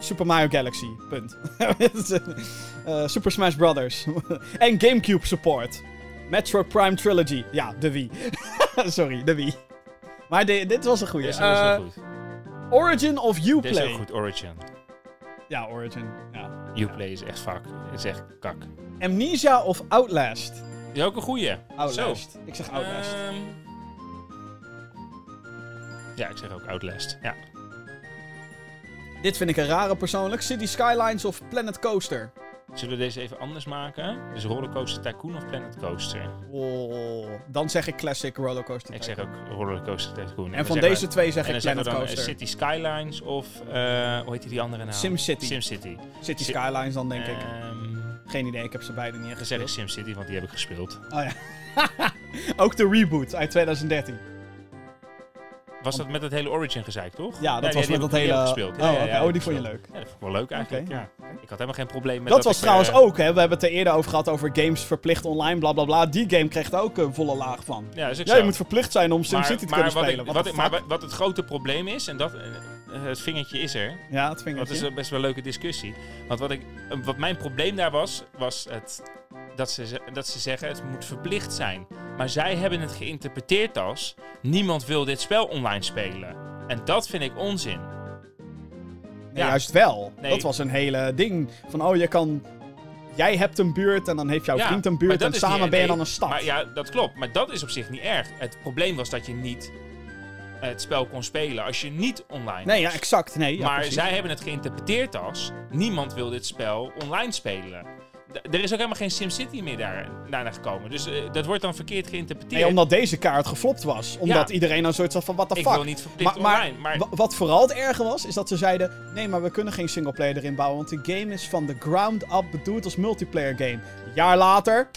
Super Mario Galaxy, punt. *laughs* Eh, Super Smash Brothers. *laughs* en Gamecube support. Metroid Prime Trilogy. Ja, de Wii. *laughs* Sorry, de Wii. Maar de- dit was een goede. Was goed. Origin of Deze is Uplay? ook goed. Origin. Ja, Origin. Ja. Uplay is echt fuck. Is echt kak. Amnesia of Outlast? Die is ook een goeie. Outlast. Zo. Ik zeg Outlast. Ehm, ja, ik zeg ook Outlast. Ja. Dit vind ik een rare persoonlijk. City Skylines of Planet Coaster? Zullen we deze even anders maken? Dus Rollercoaster Tycoon of Planet Coaster? Oh, dan zeg ik Classic Rollercoaster. Ik zeg ook Rollercoaster Tycoon. En we van deze twee zeg en ik Planet dan eh, Coaster. City Skylines of, eh, hoe heet die andere naam? SimCity. SimCity. City Sim- Skylines dan, denk ik. Ehm, Geen idee, ik heb ze beide niet echt dan zeg ik gespeeld. SimCity, want die heb ik gespeeld. Oh ja. *laughs* Ook de reboot uit 2013. Was dat met het hele Origin gezeik, toch? Ja, dat was die met dat hele... gespeeld. Oh, oh, die vond je leuk. Ja, dat vond ik wel leuk eigenlijk, ja. Ik had helemaal geen probleem met Dat was ik, trouwens eh, ook, hè. We hebben het er eerder over gehad over games verplicht online, bla bla bla. Die game kreeg er ook een volle laag van. Ja, dat is je moet verplicht zijn om SimCity te kunnen spelen. Ik, What wat the ik, maar wat- het grote probleem is, en dat, eh, het vingertje is er, Ja, het dat vingertje. is een best wel een leuke discussie. Want wat, ik, eh, wat mijn probleem daar was, was het, dat, ze, dat ze zeggen het moet verplicht zijn. Maar zij hebben het geïnterpreteerd als niemand wil dit spel online spelen. En dat vind ik onzin. Nee, Ja. juist wel. Nee. Dat was een hele ding. Van, oh, je kan... Jij hebt een buurt en dan heeft jouw Ja, vriend een buurt en samen niet- ben je dan een stad. Maar ja, dat klopt. Maar dat is op zich niet erg. Het probleem was dat je niet het spel kon spelen als je niet online nee, ja, exact. Nee, ja, maar precies. zij hebben het geïnterpreteerd als niemand wil dit spel online spelen. Er is ook helemaal geen SimCity meer daar, daarna gekomen. Dus eh, dat wordt dan verkeerd geïnterpreteerd. Nee, omdat deze kaart geflopt was. Omdat Ja. iedereen dan zoiets had van, what the ik fuck. wil niet verplicht Maar- maar online. Maar Wa- Wat vooral het erge was, is dat ze zeiden: nee, maar we kunnen geen singleplayer erin bouwen, want de game is van de ground up bedoeld als multiplayer game. Een jaar later,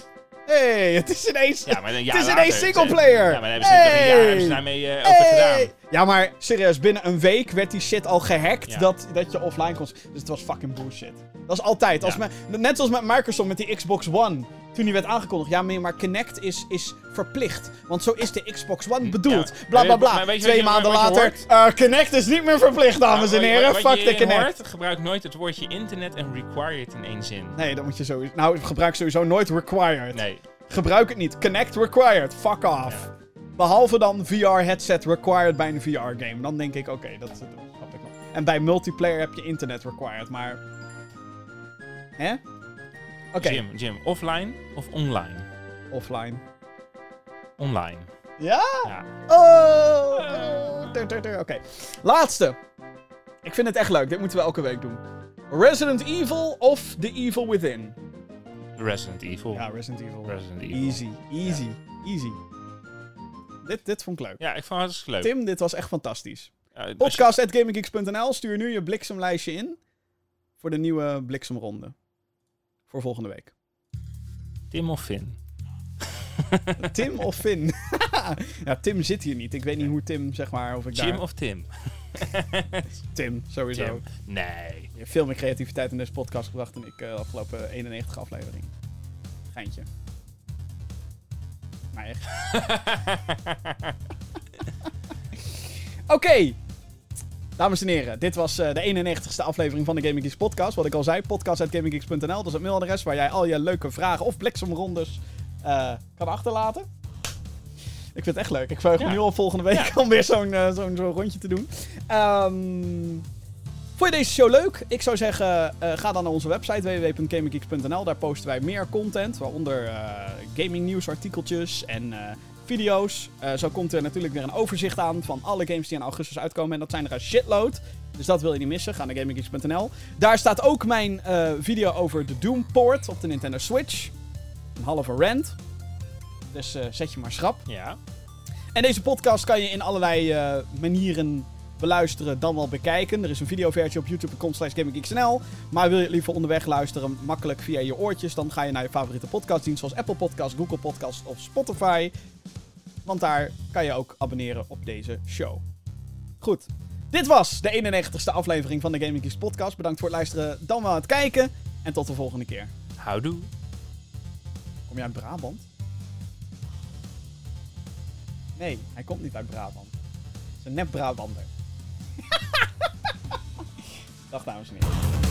hey, het is ineens, ja, maar een jaar het is ineens singleplayer. Ja, maar hebben ze toch een jaar hebben ze Hey! daarmee over Hey! gedaan. Ja, maar serieus, binnen een week werd die shit al gehackt Ja. dat, dat je offline kon. Dus het was fucking bullshit. Dat is altijd. Als Ja. me- net zoals met Microsoft met die Xbox One. Toen die werd aangekondigd. Ja, maar- Connect is, is verplicht. Want zo is de Xbox One bedoeld. Ja. Bla bla bla. Twee je- maanden later. hoort? eh, Connect is niet meer verplicht, dames en heren. wat- wat Fuck de Connect. hoort, gebruik nooit het woordje internet en required in één zin. Nee, dat moet je sowieso. Nou, gebruik sowieso nooit required. Nee. Gebruik het niet. Connect required. Fuck off. Behalve dan VR-headset required bij een VR-game. Dan denk ik, oké, dat, dat snap ik wel. En bij multiplayer heb je internet required, maar... Hè? Oké, Jim, Jim, offline of online? offline. Online. Ja? Ja. Oh! Oké. Laatste. Ik vind het echt leuk. Dit moeten we elke week doen. Resident Evil of The Evil Within? Resident Evil. Ja, Resident Evil. Resident Evil. Easy, easy, easy. Dit, dit vond ik leuk. Ja, ik vond het hartstikke leuk. Tim, dit was echt fantastisch. Ja, als je- Podcast.gaminggeeks.nl. Stuur nu je bliksemlijstje in. Voor de nieuwe bliksemronde. Voor volgende week. Tim of Finn? *laughs* Tim of Finn? *laughs* ja, Tim zit hier niet. Ik weet niet hoe Tim, zeg maar, of ik Jim daar... of Tim? *laughs* Tim, sowieso. Nee. Je hebt veel meer creativiteit in deze podcast gebracht dan ik eh, de afgelopen 91 aflevering. Geintje. Maar echt. Oké. Dames en heren, dit was eh, de 91ste aflevering van de Gaming Geeks podcast. Wat ik al zei, podcast.gaminggeeks.nl. Dat is het mailadres waar jij al je leuke vragen of bliksemrondes eh, kan achterlaten. Ik vind het echt leuk. Ik verheug me nu al volgende week om weer zo'n eh, zo'n zo'n rondje te doen. Ehm... Vond je deze show leuk? Ik zou zeggen, ga dan naar onze website www.gaminggeeks.nl. Daar posten wij meer content, waaronder gaming nieuws, artikeltjes en video's. Eh, zo komt er natuurlijk weer een overzicht aan van alle games die in augustus uitkomen. En dat zijn er een shitload. Dus dat wil je niet missen. Ga naar gaminggeeks.nl. Daar staat ook mijn eh, video over de Doom port op de Nintendo Switch. Een halve rant. Dus eh, zet je maar schrap. Ja. En deze podcast kan je in allerlei manieren beluisteren dan wel bekijken. Er is een videoversie op youtube.com slash gaminggeeksnl. Maar wil je het liever onderweg luisteren, makkelijk via je oortjes... dan ga je naar je favoriete podcastdienst zoals Apple Podcasts, Google Podcasts of Spotify. Want daar kan je ook abonneren op deze show. Goed. Dit was de 91ste aflevering van de Gaming Geeks podcast. Bedankt voor het luisteren, dan wel het kijken. En tot de volgende keer. Houdoe. Kom jij uit Brabant? Nee, hij komt niet uit Brabant. Het is een nep Brabander. Dag dames en heren.